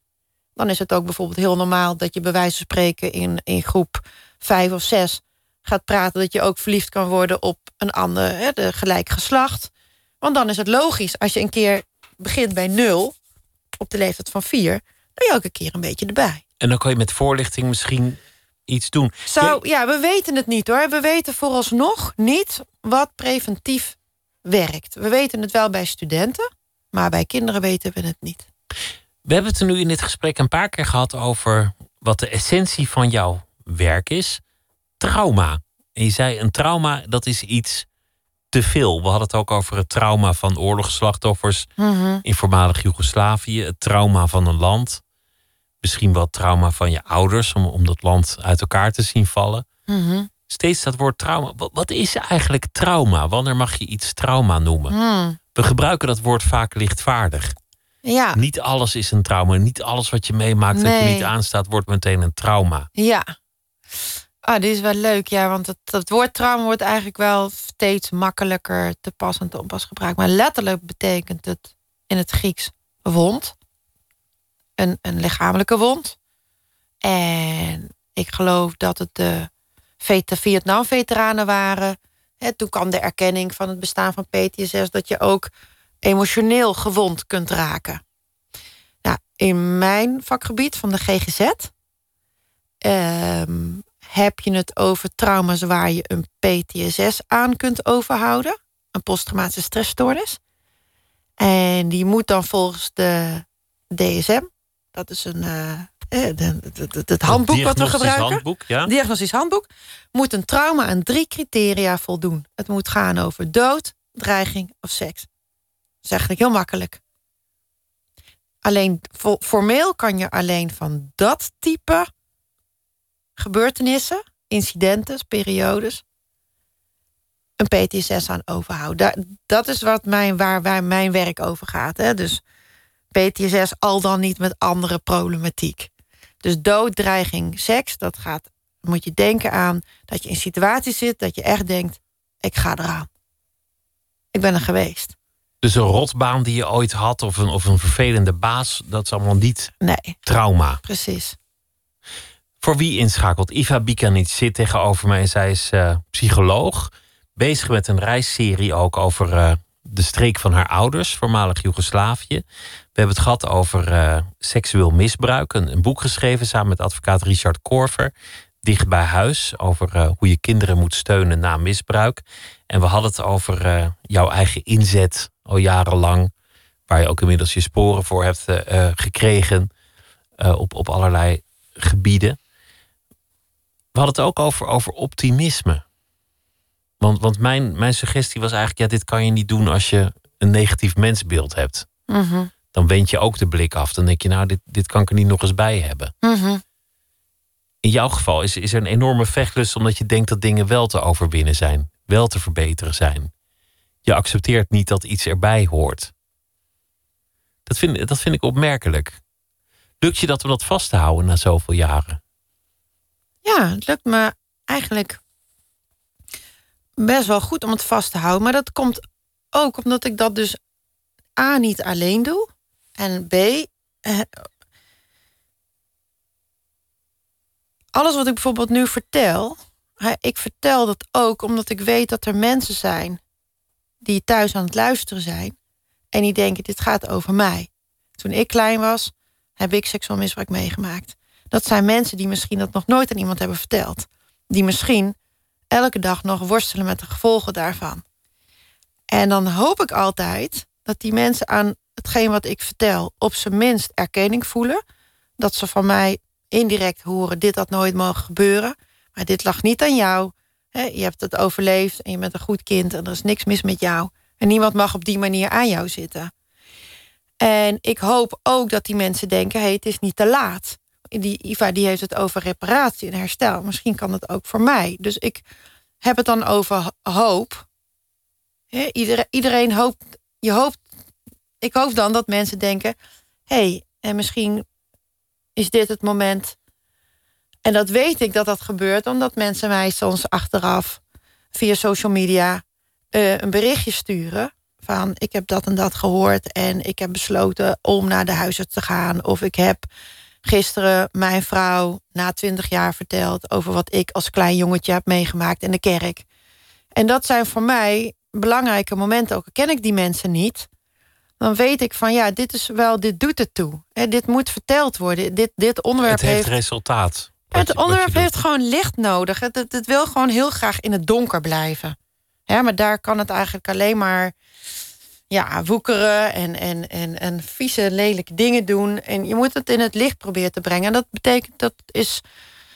Speaker 5: dan is het ook bijvoorbeeld heel normaal dat je bij wijze van spreken in, in groep vijf of zes gaat praten dat je ook verliefd kan worden op een ander, hè, de gelijk geslacht. Want dan is het logisch als je een keer begint bij nul op de leeftijd van vier, dan je ook een keer een beetje erbij.
Speaker 4: En dan kan je met voorlichting misschien iets doen.
Speaker 5: Zou, ja, we weten het niet hoor. We weten vooralsnog niet wat preventief werkt. We weten het wel bij studenten, maar bij kinderen weten we het niet.
Speaker 4: We hebben het er nu in dit gesprek een paar keer gehad over wat de essentie van jouw werk is. Trauma. En je zei een trauma, dat is iets te veel. We hadden het ook over het trauma van oorlogsslachtoffers
Speaker 5: Mhm.
Speaker 4: in voormalig Joegoslavië. Het trauma van een land. Misschien wel trauma van je ouders om, om dat land uit elkaar te zien vallen.
Speaker 5: Mhm.
Speaker 4: Steeds dat woord trauma. Wat, wat is eigenlijk trauma? Wanneer mag je iets trauma noemen?
Speaker 5: Hmm.
Speaker 4: We gebruiken dat woord vaak lichtvaardig.
Speaker 5: Ja,
Speaker 4: Niet alles is een trauma. Niet alles wat je meemaakt dat je
Speaker 5: Nee.
Speaker 4: niet aanstaat, wordt meteen een trauma.
Speaker 5: ja. Ah, dit is wel leuk, ja, want het, het woord trauma wordt eigenlijk wel steeds makkelijker te pas en te onpas gebruikt. Maar letterlijk betekent het in het Grieks wond. Een, een lichamelijke wond. En ik geloof dat het de Vet- Vietnam-veteranen waren. Hè, toen kwam de erkenning van het bestaan van PTSS... dat je ook emotioneel gewond kunt raken. Nou, in mijn vakgebied van de GGZ... ehm, heb je het over trauma's waar je een PTSS aan kunt overhouden. Een posttraumatische stressstoornis. En die moet dan volgens de DSM... dat is een, eh, eh, het handboek wat we gebruiken...
Speaker 4: handboek, ja?
Speaker 5: diagnostisch handboek, moet een trauma aan drie criteria voldoen. Het moet gaan over dood, dreiging of seks. Dat is eigenlijk heel makkelijk. Alleen fo- formeel kan je alleen van dat type gebeurtenissen, incidenten, periodes, een PTSS aan overhouden. Dat is wat mijn, waar, waar mijn werk over gaat. Hè? Dus PTSS al dan niet met andere problematiek. Dus dood, dreiging, seks, dat gaat. Moet je denken aan dat je in situaties zit dat je echt denkt: ik ga eraan. Ik ben er geweest.
Speaker 4: Dus een rotbaan die je ooit had of een, of een vervelende baas, dat is allemaal niet
Speaker 5: Nee,
Speaker 4: trauma.
Speaker 5: precies.
Speaker 4: Voor wie inschakelt? Iva Bikanic zit tegenover mij en zij is eh, psycholoog. Bezig met een reisserie ook over eh, de streek van haar ouders, voormalig Joegoslavië. We hebben het gehad over eh, seksueel misbruik. Een, boek geschreven samen met advocaat Richard Korver. Dicht bij huis. Over eh, hoe je kinderen moet steunen na misbruik. En we hadden het over eh, jouw eigen inzet al jarenlang. waar je ook inmiddels je sporen voor hebt gekregen op, op allerlei gebieden. We hadden het ook over, over optimisme. Want, want mijn, mijn suggestie was eigenlijk: ja, dit kan je niet doen als je een negatief mensbeeld hebt.
Speaker 5: Mm
Speaker 4: Dan wend je ook de blik af. Dan denk je, nou, dit, dit kan ik er niet nog eens bij hebben.
Speaker 5: Mm
Speaker 4: In jouw geval is, is er een enorme vechtlust omdat je denkt dat dingen wel te overwinnen zijn, wel te verbeteren zijn. Je accepteert niet dat iets erbij hoort. Dat vind, dat vind ik opmerkelijk. Lukt je dat om dat vast te houden na zoveel jaren?
Speaker 5: Ja, het lukt me eigenlijk best wel goed om het vast te houden. Maar dat komt ook omdat ik dat dus A niet alleen doe. En B. Eh, alles wat ik bijvoorbeeld nu vertel. Ik vertel dat ook omdat ik weet dat er mensen zijn die thuis aan het luisteren zijn. En die denken, dit gaat over mij. Toen ik klein was, heb ik seksueel misbruik meegemaakt. Dat zijn mensen die misschien dat nog nooit aan iemand hebben verteld. Die misschien elke dag nog worstelen met de gevolgen daarvan. En dan hoop ik altijd dat die mensen aan hetgeen wat ik vertel op zijn minst erkenning voelen. Dat ze van mij indirect horen: dit had nooit mogen gebeuren. Maar dit lag niet aan jou. je hebt het overleefd en je bent een goed kind en er is niks mis met jou. En niemand mag op die manier aan jou zitten. En ik hoop ook dat die mensen denken: hé, hey, het is niet te laat. Die Iva die heeft het over reparatie en herstel. Misschien kan het ook voor mij. Dus ik heb het dan over hoop. iedereen, iedereen hoopt. Je hoopt. Ik hoop dan dat mensen denken: hey, en misschien is dit het moment. En dat weet ik dat dat gebeurt, omdat mensen mij soms achteraf via social media uh, een berichtje sturen van ik heb dat en dat gehoord en ik heb besloten om naar de huisarts te gaan. Of ik heb gisteren mijn vrouw na twintig jaar verteld over wat ik als klein jongetje heb meegemaakt in de kerk. En dat zijn voor mij belangrijke momenten. Ook ken ik die mensen niet, dan weet ik van ja, dit is wel, dit doet het toe. He, dit moet verteld worden. Dit, dit onderwerp
Speaker 4: het heeft,
Speaker 5: heeft
Speaker 4: resultaat.
Speaker 5: Het onderwerp heeft gewoon licht nodig. Het, het, het, wil gewoon heel graag in het donker blijven. Maar daar kan het eigenlijk alleen maar ja, woekeren en, en, en, en vieze, lelijke dingen doen. En je moet het in het licht proberen te brengen. En dat betekent dat is,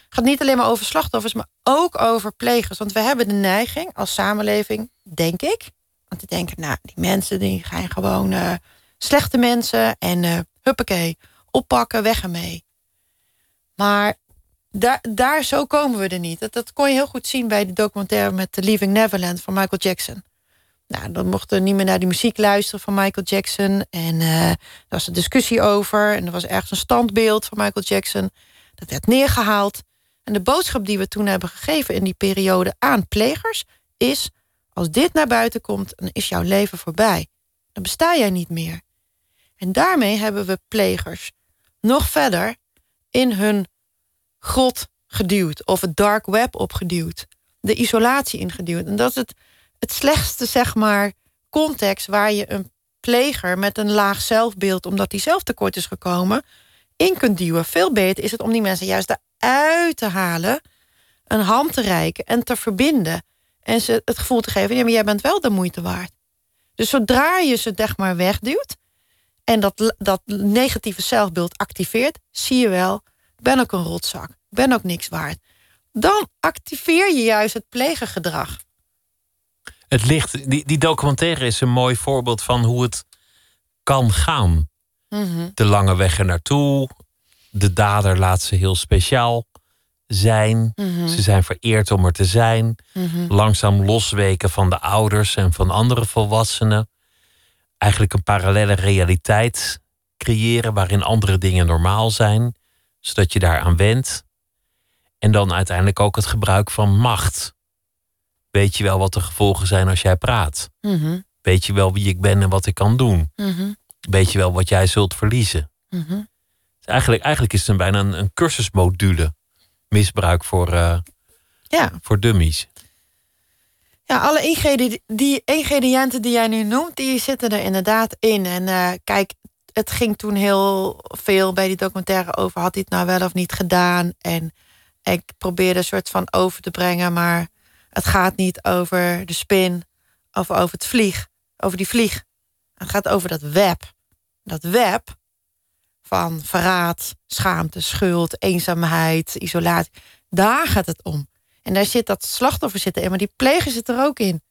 Speaker 5: gaat niet alleen maar over slachtoffers, maar ook over plegers. Want we hebben de neiging als samenleving, denk ik. Want te denken, nou, die mensen die gaan gewoon uh, slechte mensen en uh, huppakee, oppakken, weg ermee. Maar daar, daar zo komen we er niet. Dat, dat kon je heel goed zien bij de documentaire met The Leaving Neverland van Michael Jackson. Nou, dan mochten niet meer naar die muziek luisteren van Michael Jackson. En uh, was een discussie over. En er was ergens een standbeeld van Michael Jackson. Dat werd neergehaald. En de boodschap die we toen hebben gegeven in die periode aan plegers is: als dit naar buiten komt, dan is jouw leven voorbij. Dan besta jij niet meer. En daarmee hebben we plegers nog verder in hun grot geduwd of het dark web opgeduwd, de isolatie ingeduwd. En dat is het het slechtste, zeg maar, context waar je een pleger met een laag zelfbeeld, omdat hij zelf tekort is gekomen, in kunt duwen. Veel beter is het om die mensen juist eruit te halen, een hand te reiken en te verbinden. En ze het gevoel te geven, ja, maar jij bent wel de moeite waard. Dus zodra je ze zeg maar wegduwt en dat, dat negatieve zelfbeeld activeert, zie je wel, ik ben ook een rotzak, ik ben ook niks waard. Dan activeer je juist het plegergedrag.
Speaker 4: Het licht, die, die documentaire is een mooi voorbeeld van hoe het kan gaan.
Speaker 5: Mhm.
Speaker 4: De lange weg er naartoe. De dader laat ze heel speciaal zijn.
Speaker 5: Mhm.
Speaker 4: Ze zijn vereerd om er te zijn.
Speaker 5: Mhm.
Speaker 4: Langzaam losweken van de ouders en van andere volwassenen. Eigenlijk een parallele realiteit creëren waarin andere dingen normaal zijn, zodat je daaraan wendt. En dan uiteindelijk ook het gebruik van macht. Weet je wel wat de gevolgen zijn als jij praat?
Speaker 5: Mhm.
Speaker 4: Weet je wel wie ik ben en wat ik kan doen?
Speaker 5: Mhm.
Speaker 4: Weet je wel wat jij zult verliezen?
Speaker 5: Mhm.
Speaker 4: Dus eigenlijk, eigenlijk is het een, bijna een, een cursusmodule misbruik voor, eh,
Speaker 5: Ja.
Speaker 4: voor dummies.
Speaker 5: Ja, alle ingrediënten die, ingrediënten die jij nu noemt, die zitten er inderdaad in. En eh, kijk, het ging toen heel veel bij die documentaire over... had hij het nou wel of niet gedaan? En ik probeerde een soort van over te brengen... maar het gaat niet over de spin of over het vlieg, over die vlieg. Het gaat over dat web. dat web van verraad, schaamte, schuld, eenzaamheid, isolatie. Daar gaat het om. En daar zit dat slachtoffer zitten in, maar die pleger zit er ook in.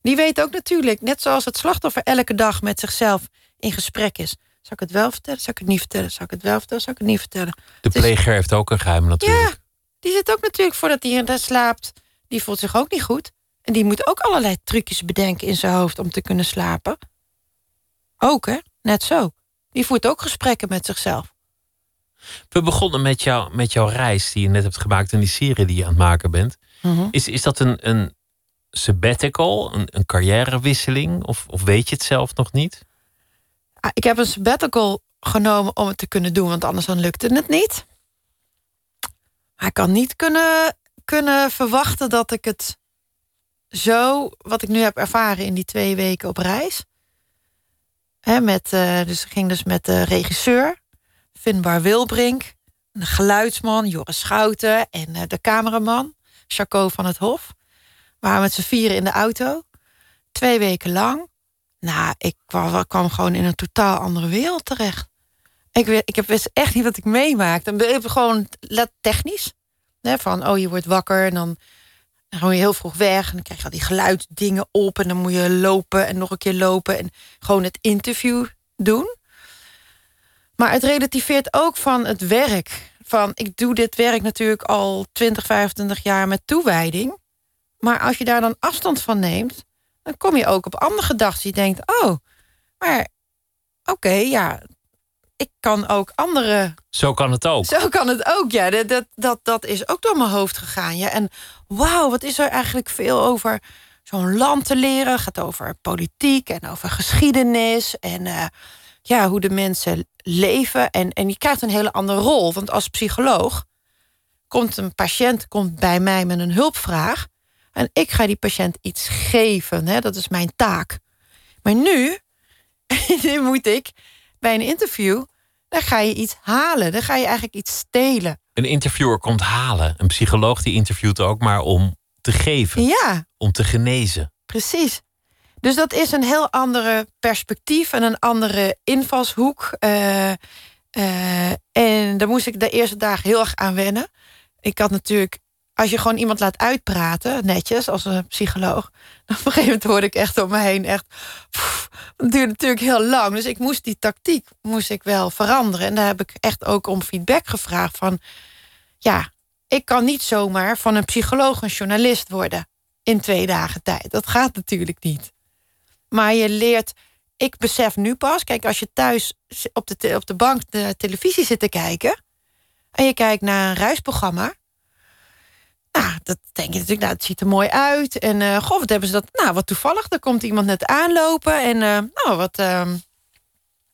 Speaker 5: Die weet ook natuurlijk, net zoals het slachtoffer elke dag met zichzelf in gesprek is. Zal ik het wel vertellen? Zal ik het niet vertellen? Zal ik het wel vertellen? Zal ik het niet vertellen?
Speaker 4: De pleger heeft ook een geheim natuurlijk.
Speaker 5: Ja, die zit ook natuurlijk voordat hij daar slaapt. Die voelt zich ook niet goed. En die moet ook allerlei trucjes bedenken in zijn hoofd om te kunnen slapen. Ook, hè? Net zo. Die voert ook gesprekken met zichzelf.
Speaker 4: We begonnen met, jou, met jouw reis die je net hebt gemaakt en die serie die je aan het maken bent.
Speaker 5: Mhm.
Speaker 4: Is, is dat een, een sabbatical, een, een carrièrewisseling? Of, of weet je het zelf nog niet?
Speaker 5: Ah, Ik heb een sabbatical genomen om het te kunnen doen, want anders dan lukte het niet. Maar ik kan niet kunnen, kunnen verwachten dat ik het zo, wat ik nu heb ervaren in die twee weken op reis. Hè, met, eh, dus ging dus met de regisseur, Finbar Wilbrink, de geluidsman, Joris Schouten en eh, de cameraman, Jaco van het Hof. We waren met z'n vieren in de auto. Twee weken lang. Nou, ik kwam, gewoon in een totaal andere wereld terecht. Ik, ik wist echt niet wat ik meemaakte. Je gewoon technisch. Van, oh, je wordt wakker en dan ga je heel vroeg weg. En dan krijg je al die geluidsdingen op. En dan moet je lopen en nog een keer lopen. En gewoon het interview doen. Maar het relativeert ook van het werk. Van, ik doe dit werk natuurlijk al 20, 25 jaar met toewijding. Maar als je daar dan afstand van neemt... dan kom je ook op andere gedachten. Je denkt, oh, maar oké, ja... ik kan ook andere
Speaker 4: Zo kan het ook.
Speaker 5: zo kan het ook, ja. Dat, dat, dat, dat is ook door mijn hoofd gegaan. Ja. En wauw, wat is er eigenlijk veel over zo'n land te leren. Het gaat over politiek en over geschiedenis. En eh, ja, hoe de mensen leven. En, en je krijgt een hele andere rol. Want als psycholoog komt een patiënt komt bij mij met een hulpvraag. En ik ga die patiënt iets geven. Hè? Dat is mijn taak. Maar nu, nu moet ik bij een interview dan ga je iets halen. Dan ga je eigenlijk iets stelen.
Speaker 4: Een interviewer komt halen. Een psycholoog die interviewt ook maar om te geven.
Speaker 5: Ja,
Speaker 4: Om te genezen.
Speaker 5: precies. Dus dat is een heel andere perspectief en een andere invalshoek. Eh, eh, en daar moest ik de eerste dagen heel erg aan wennen. Ik had natuurlijk, als je gewoon iemand laat uitpraten, netjes, als een psycholoog. Dan op een gegeven moment hoorde ik echt om me heen echt. duurde natuurlijk heel lang. Dus ik moest die tactiek moest ik wel veranderen. En daar heb ik echt ook om feedback gevraagd van. Ja, ik kan niet zomaar van een psycholoog een journalist worden in twee dagen tijd. Dat gaat natuurlijk niet. Maar je leert, ik besef nu pas, kijk, als je thuis op de, op de bank de televisie zit te kijken en je kijkt naar een reisprogramma. Nou, dat denk je natuurlijk, nou, het ziet er mooi uit. En eh goh, wat hebben ze dat? Nou, wat toevallig, er komt iemand net aanlopen. En eh, nou, wat. ehm,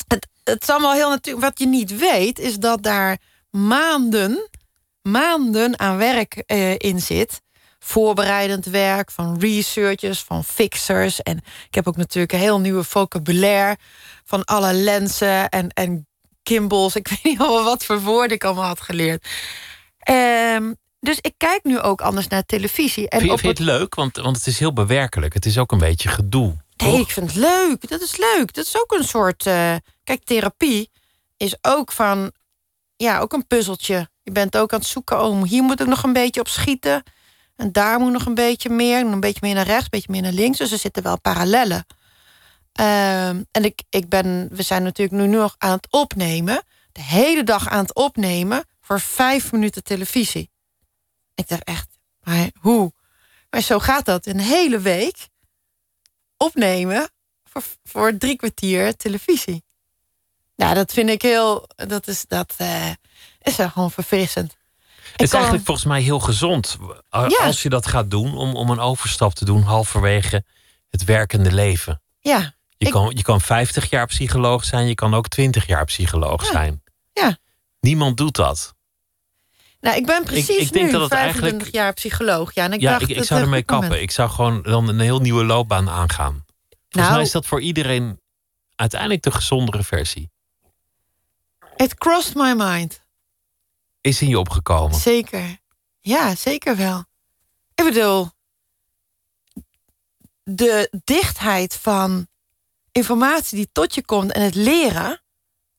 Speaker 5: het, het is allemaal heel natuurlijk. Wat je niet weet, is dat daar maanden, maanden aan werk eh, in zit. Voorbereidend werk van researchers, van fixers. En ik heb ook natuurlijk een heel nieuwe vocabulaire van alle lenzen en, en gimbals. Ik weet niet al wat voor woorden ik allemaal had geleerd. Ehm, dus ik kijk nu ook anders naar televisie. En
Speaker 4: Vind
Speaker 5: op
Speaker 4: vind je het leuk? Want, want het is heel bewerkelijk. Het is ook een beetje gedoe.
Speaker 5: Nee,
Speaker 4: toch?
Speaker 5: ik vind het leuk. Dat is leuk. Dat is ook een soort. eh, kijk, therapie is ook van. Ja, ook een puzzeltje. Je bent ook aan het zoeken. Oh, hier moet ik nog een beetje op schieten. En daar moet nog een beetje meer. Een beetje meer naar rechts, een beetje meer naar links. Dus er zitten wel parallellen. Ehm, en ik, ik ben, we zijn natuurlijk nu nog aan het opnemen. De hele dag aan het opnemen voor vijf minuten televisie. Ik dacht echt, maar hoe? Maar zo gaat dat een hele week opnemen voor, voor drie kwartier televisie. Nou, dat vind ik heel. Dat is, dat, eh, is gewoon verfrissend.
Speaker 4: Het is eigenlijk volgens mij heel gezond.
Speaker 5: Ja.
Speaker 4: Als je dat gaat doen, om, om een overstap te doen halverwege het werkende leven.
Speaker 5: Ja,
Speaker 4: Je,
Speaker 5: Ik-
Speaker 4: kan, je kan 50 jaar psycholoog zijn, je kan ook 20 jaar psycholoog
Speaker 5: Ja.
Speaker 4: zijn.
Speaker 5: Ja.
Speaker 4: Niemand doet dat.
Speaker 5: Nou, ik ben precies
Speaker 4: ik denk
Speaker 5: nu
Speaker 4: dat het
Speaker 5: 25
Speaker 4: eigenlijk-
Speaker 5: jaar psycholoog. Ja, en ik
Speaker 4: ja,
Speaker 5: dacht,
Speaker 4: ik, ik zou ermee
Speaker 5: moment.
Speaker 4: kappen. Ik zou gewoon dan een heel nieuwe loopbaan aangaan. Volgens
Speaker 5: Nou-
Speaker 4: mij is dat voor iedereen uiteindelijk de gezondere versie.
Speaker 5: It crossed my mind.
Speaker 4: Is in je opgekomen.
Speaker 5: Zeker. Ja, zeker wel. Ik bedoel, de dichtheid van informatie die tot je komt en het leren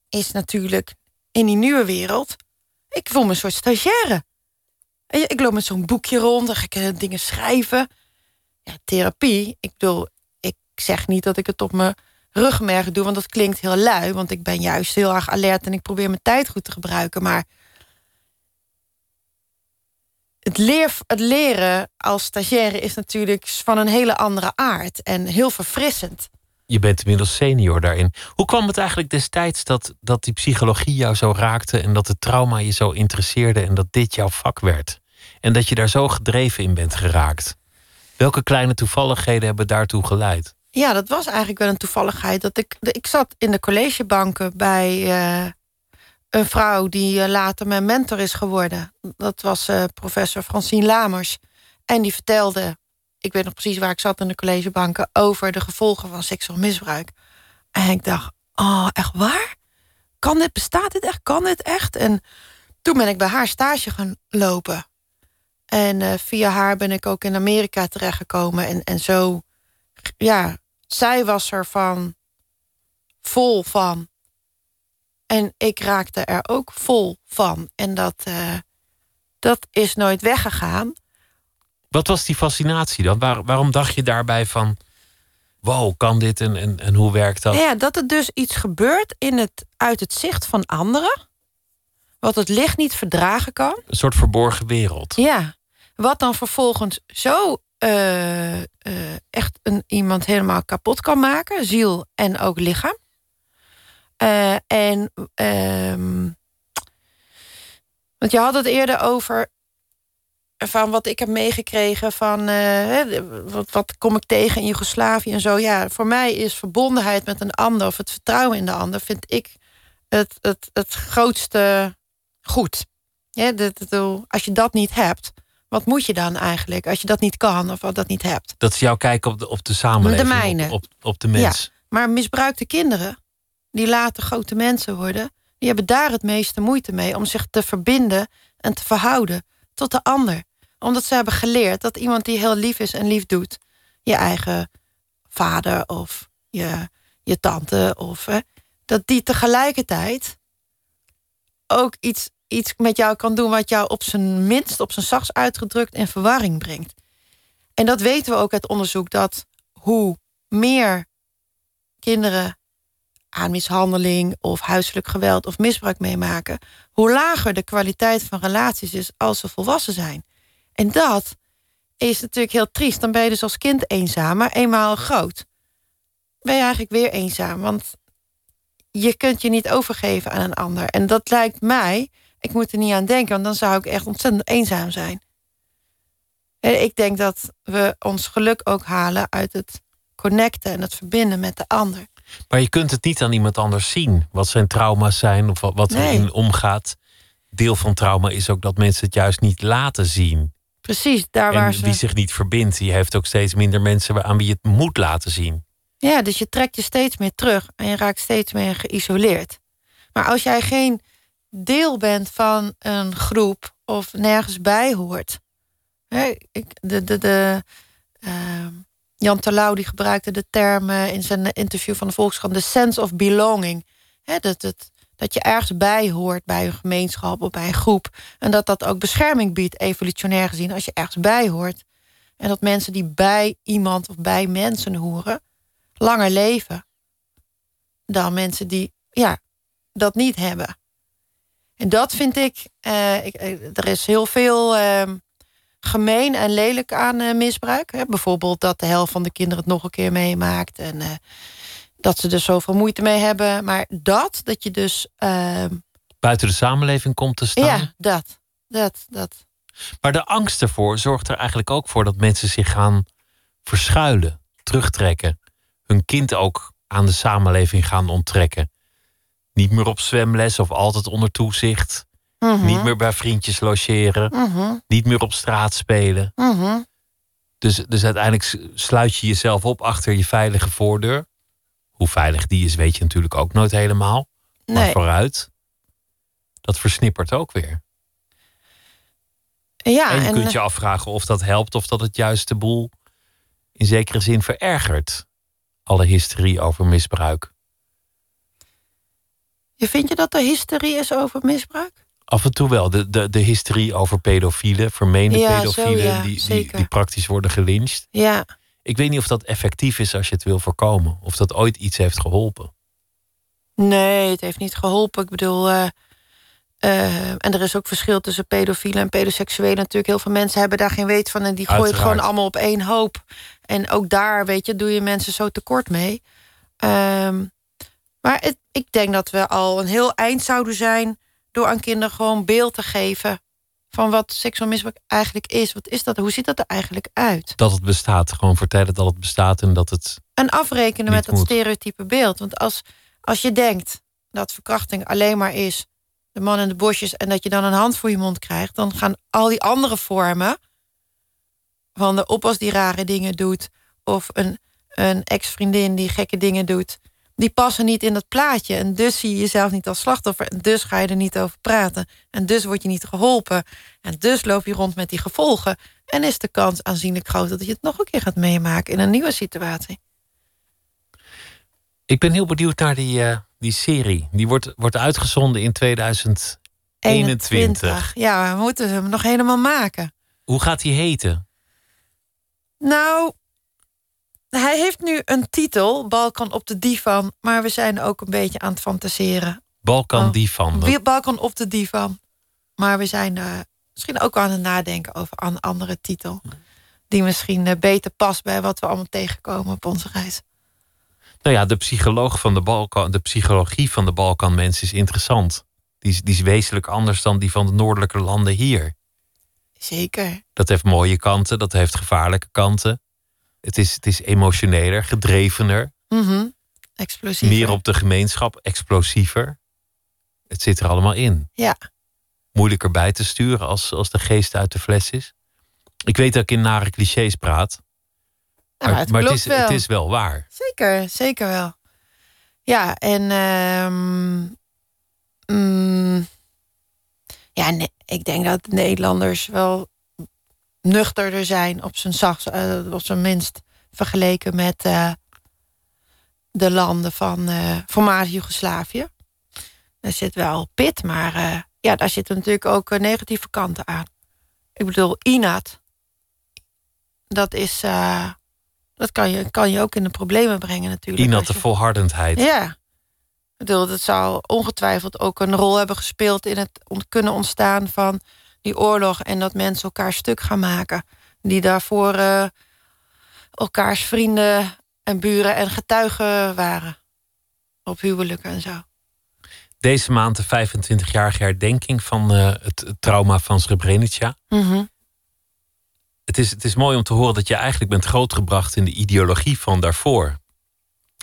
Speaker 5: is natuurlijk in die nieuwe wereld. Ik voel me een soort stagiaire. Ik loop met zo'n boekje rond, dan ga ik eh, dingen schrijven. Ja, therapie. Ik bedoel, ik zeg niet dat ik het op mijn rugmerg doe, want dat klinkt heel lui. Want ik ben juist heel erg alert en ik probeer mijn tijd goed te gebruiken. Maar het, leer, het leren als stagiaire is natuurlijk van een hele andere aard en heel verfrissend.
Speaker 4: Je bent inmiddels senior daarin. Hoe kwam het eigenlijk destijds dat, dat die psychologie jou zo raakte en dat het trauma je zo interesseerde en dat dit jouw vak werd? En dat je daar zo gedreven in bent geraakt? Welke kleine toevalligheden hebben daartoe geleid?
Speaker 5: Ja, dat was eigenlijk wel een toevalligheid. Dat ik, ik zat in de collegebanken bij uh, een vrouw die eh, later mijn mentor is geworden. Dat was uh, professor Francine Lamers. En die vertelde, ik weet nog precies waar ik zat in de collegebanken, over de gevolgen van seksueel misbruik. En ik dacht, oh, echt waar? Kan dit, bestaat dit echt? Kan dit echt? En toen ben ik bij haar stage gaan lopen. En uh, via haar ben ik ook in Amerika terechtgekomen. En, en zo, ja, zij was er van vol van. En ik raakte er ook vol van. En dat, uh, dat is nooit weggegaan.
Speaker 4: Wat was die fascinatie dan? Waar, waarom dacht je daarbij van... wow, kan dit en, en, en hoe werkt dat?
Speaker 5: Ja, dat er dus iets gebeurt in het, uit het zicht van anderen... wat het licht niet verdragen kan.
Speaker 4: Een soort verborgen wereld.
Speaker 5: Ja, wat dan vervolgens zo uh, uh, echt een, iemand helemaal kapot kan maken, ziel en ook lichaam. Uh, en um, want je had het eerder over van wat ik heb meegekregen van wat, wat kom ik tegen in Joegoslavië en zo. Ja, voor mij is verbondenheid met een ander of het vertrouwen in de ander, vind ik het, het, het grootste goed. Ja, de, de, als je dat niet hebt, wat moet je dan eigenlijk als je dat niet kan of wat dat niet hebt?
Speaker 4: Dat is jouw kijk op de, op de samenleving,
Speaker 5: de mijne.
Speaker 4: Op, op, de mens.
Speaker 5: Ja, maar misbruikte kinderen, die later grote mensen worden... die hebben daar het meeste moeite mee om zich te verbinden en te verhouden tot de ander. Omdat ze hebben geleerd dat iemand die heel lief is en lief doet... je eigen vader of je, je tante of... Dat die tegelijkertijd ook iets iets met jou kan doen wat jou op zijn minst, op zijn zachts uitgedrukt, in verwarring brengt. En dat weten we ook uit onderzoek dat hoe meer kinderen aan mishandeling of huiselijk geweld of misbruik meemaken, hoe lager de kwaliteit van relaties is als ze volwassen zijn. En dat is natuurlijk heel triest. Dan ben je dus als kind eenzaam, maar eenmaal groot ben je eigenlijk weer eenzaam. Want je kunt je niet overgeven aan een ander. En dat lijkt mij ik moet er niet aan denken, want dan zou ik echt ontzettend eenzaam zijn. Ik denk dat we ons geluk ook halen uit het connecten en het verbinden met de ander.
Speaker 4: Maar je kunt het niet aan iemand anders zien, wat zijn trauma's zijn of wat, wat nee. erin omgaat. Deel van trauma is ook dat mensen het juist niet laten zien.
Speaker 5: Precies, daar waar
Speaker 4: en
Speaker 5: ze.
Speaker 4: wie zich niet verbindt, die heeft ook steeds minder mensen aan wie je het moet laten zien.
Speaker 5: Ja, dus je trekt je steeds meer terug en je raakt steeds meer geïsoleerd. Maar als jij geen deel bent van een groep of nergens bij hoort. ik, de, de, de, uh, Jan Terlouw die gebruikte de term in zijn interview van de Volkskrant... de sense of belonging. dat, het, dat je ergens bij hoort bij een gemeenschap of bij een groep. En dat dat ook bescherming biedt, evolutionair gezien, als je ergens bij hoort. En dat mensen die bij iemand of bij mensen horen... langer leven dan mensen die ja, dat niet hebben. En dat vind ik, uh, ik er is heel veel uh, gemeen en lelijk aan uh, misbruik. Hè? Bijvoorbeeld dat de helft van de kinderen het nog een keer meemaakt. En dat ze er zoveel moeite mee hebben. Maar dat, dat je dus... Ehm,
Speaker 4: Buiten de samenleving komt te staan?
Speaker 5: Ja, dat. dat, dat.
Speaker 4: Maar de angst ervoor zorgt er eigenlijk ook voor... dat mensen zich gaan verschuilen, terugtrekken. Hun kind ook aan de samenleving gaan onttrekken niet meer op zwemles of altijd onder toezicht.
Speaker 5: Mhm.
Speaker 4: Niet meer bij vriendjes logeren.
Speaker 5: Mhm.
Speaker 4: Niet meer op straat spelen.
Speaker 5: Mhm.
Speaker 4: Dus, dus uiteindelijk sluit je jezelf op achter je veilige voordeur. Hoe veilig die is, weet je natuurlijk ook nooit helemaal. Maar
Speaker 5: Nee.
Speaker 4: vooruit, dat versnippert ook weer.
Speaker 5: Ja,
Speaker 4: en je
Speaker 5: en,
Speaker 4: kunt je afvragen of dat helpt of dat het juist de boel in zekere zin verergert. alle hysterie over misbruik?
Speaker 5: Je vindt je dat er hysterie is over misbruik?
Speaker 4: Af en toe wel. De, de, de hysterie over pedofielen, vermeende
Speaker 5: Ja, zo,
Speaker 4: pedofielen,
Speaker 5: ja,
Speaker 4: die, die, die praktisch worden gelyncht.
Speaker 5: Ja.
Speaker 4: Ik weet niet of dat effectief is als je het wil voorkomen. Of dat ooit iets heeft geholpen.
Speaker 5: Nee, het heeft niet geholpen. Ik bedoel, eh, eh, en er is ook verschil tussen pedofielen en pedoseksuelen. Natuurlijk, heel veel mensen hebben daar geen weet van en die gooien het gewoon allemaal op één hoop. En ook daar, weet je, doe je mensen zo tekort mee. Ehm, maar het, ik denk dat we al een heel eind zouden zijn door aan kinderen gewoon beeld te geven van wat seksueel misbruik eigenlijk is. Wat is dat? Hoe ziet dat er eigenlijk uit?
Speaker 4: Dat het bestaat. Gewoon vertellen dat het bestaat en dat het.
Speaker 5: En afrekenen met dat
Speaker 4: moet.
Speaker 5: stereotype beeld. Want als, als je denkt dat verkrachting alleen maar is de man in de bosjes en dat je dan een hand voor je mond krijgt, dan gaan al die andere vormen van de oppas die rare dingen doet, of een, een ex-vriendin die gekke dingen doet, die passen niet in dat plaatje. En dus zie je jezelf niet als slachtoffer. En dus ga je er niet over praten. En dus word je niet geholpen. En dus loop je rond met die gevolgen. En is de kans aanzienlijk groot dat je het nog een keer gaat meemaken in een nieuwe situatie.
Speaker 4: Ik ben heel benieuwd naar die, eh, die serie. Die wordt, wordt uitgezonden in 2021.
Speaker 5: Ja, we moeten hem nog helemaal maken.
Speaker 4: Hoe gaat die heten?
Speaker 5: Nou, hij heeft nu een titel, Balkan op de divan. Maar we zijn ook een beetje aan het fantaseren.
Speaker 4: Balkan
Speaker 5: Oh.
Speaker 4: Divan.
Speaker 5: Balkan op de divan. Maar we zijn eh, misschien ook aan het nadenken over een andere titel. Die misschien eh, beter past bij wat we allemaal tegenkomen op onze reis.
Speaker 4: Nou ja, de, psycholoog van de, Balkan, de psychologie van de Balkanmens is interessant. Die is, die is wezenlijk anders dan die van de noordelijke landen hier.
Speaker 5: Zeker.
Speaker 4: Dat heeft mooie kanten, dat heeft gevaarlijke kanten. Het is, het is emotioneler, gedrevener,
Speaker 5: Mhm. Explosief.
Speaker 4: meer op de gemeenschap, explosiever. Het zit er allemaal in.
Speaker 5: Ja.
Speaker 4: Moeilijker bij te sturen als, als de geest uit de fles is. Ik weet dat ik in nare clichés praat.
Speaker 5: Nou, het
Speaker 4: maar
Speaker 5: klopt
Speaker 4: is,
Speaker 5: wel.
Speaker 4: het is wel waar.
Speaker 5: Zeker, zeker wel. Ja, en ehm, mm, ja, nee, ik denk dat de Nederlanders wel nuchterder zijn op zijn zachtst, eh, op zijn minst vergeleken met eh, de landen van eh voormalig Joegoslavië. Er zit wel pit, maar ja, daar zitten natuurlijk ook negatieve kanten aan. Ik bedoel, Inat, dat is. dat kan je, kan je ook in de problemen brengen natuurlijk.
Speaker 4: Inat de volhardendheid.
Speaker 5: Ja. Ik bedoel, dat zou ongetwijfeld ook een rol hebben gespeeld... in het kunnen ontstaan van die oorlog... en dat mensen elkaar stuk gaan maken. Die daarvoor eh, elkaars vrienden en buren en getuigen waren. Op huwelijken en zo.
Speaker 4: Deze maand de 25-jarige herdenking van eh, het trauma van Srebrenica.
Speaker 5: Mhm.
Speaker 4: Het is, het is mooi om te horen dat je eigenlijk bent grootgebracht in de ideologie van daarvoor.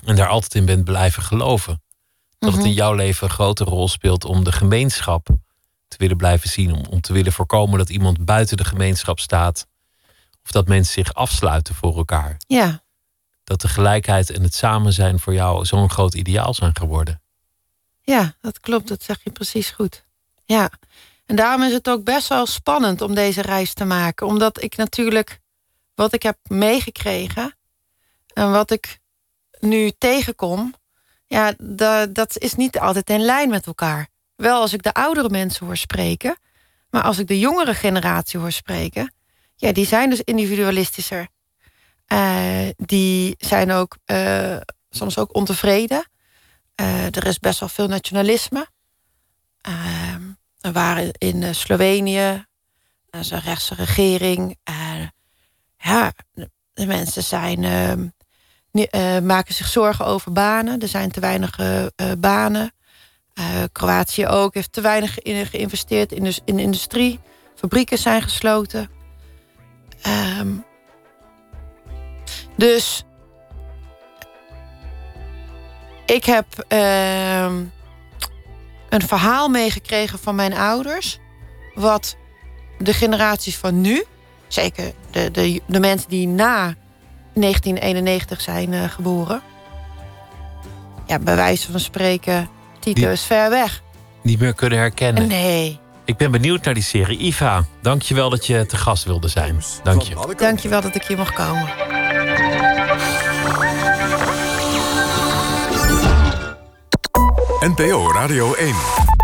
Speaker 4: En daar altijd in bent blijven geloven. Dat het
Speaker 5: Mhm.
Speaker 4: in jouw leven een grote rol speelt om de gemeenschap te willen blijven zien. Om, om te willen voorkomen dat iemand buiten de gemeenschap staat. Of dat mensen zich afsluiten voor elkaar.
Speaker 5: Ja,
Speaker 4: Dat de gelijkheid en het samen zijn voor jou zo'n groot ideaal zijn geworden.
Speaker 5: ja, dat klopt. Dat zeg je precies goed. Ja. En daarom is het ook best wel spannend om deze reis te maken. Omdat ik natuurlijk wat ik heb meegekregen en wat ik nu tegenkom, ja, dat, dat is niet altijd in lijn met elkaar. Wel als ik de oudere mensen hoor spreken, maar als ik de jongere generatie hoor spreken, ja, die zijn dus individualistischer. Eh, die zijn ook eh, soms ook ontevreden. Eh, er is best wel veel nationalisme. Ehm, er waren in Slovenië is een rechtse regering. Ja, de, mensen zijn, ehm, eh, maken zich zorgen over banen. Er zijn te weinig banen. Eh, Kroatië ook heeft te weinig ge- geïnvesteerd in de, in industrie. Fabrieken zijn gesloten. Ehm, dus ik heb ehm, een verhaal meegekregen van mijn ouders. Wat de generaties van nu, zeker de, de, de mensen die na 1991 zijn eh, geboren. Ja, bij wijze van spreken,
Speaker 4: Titus
Speaker 5: is ver weg.
Speaker 4: Niet meer kunnen herkennen.
Speaker 5: Nee.
Speaker 4: Ik ben benieuwd naar die serie. Iva, dankjewel dat je te gast wilde zijn. Dank je.
Speaker 5: Dankjewel dat ik hier mag komen.
Speaker 2: NPO Radio 1.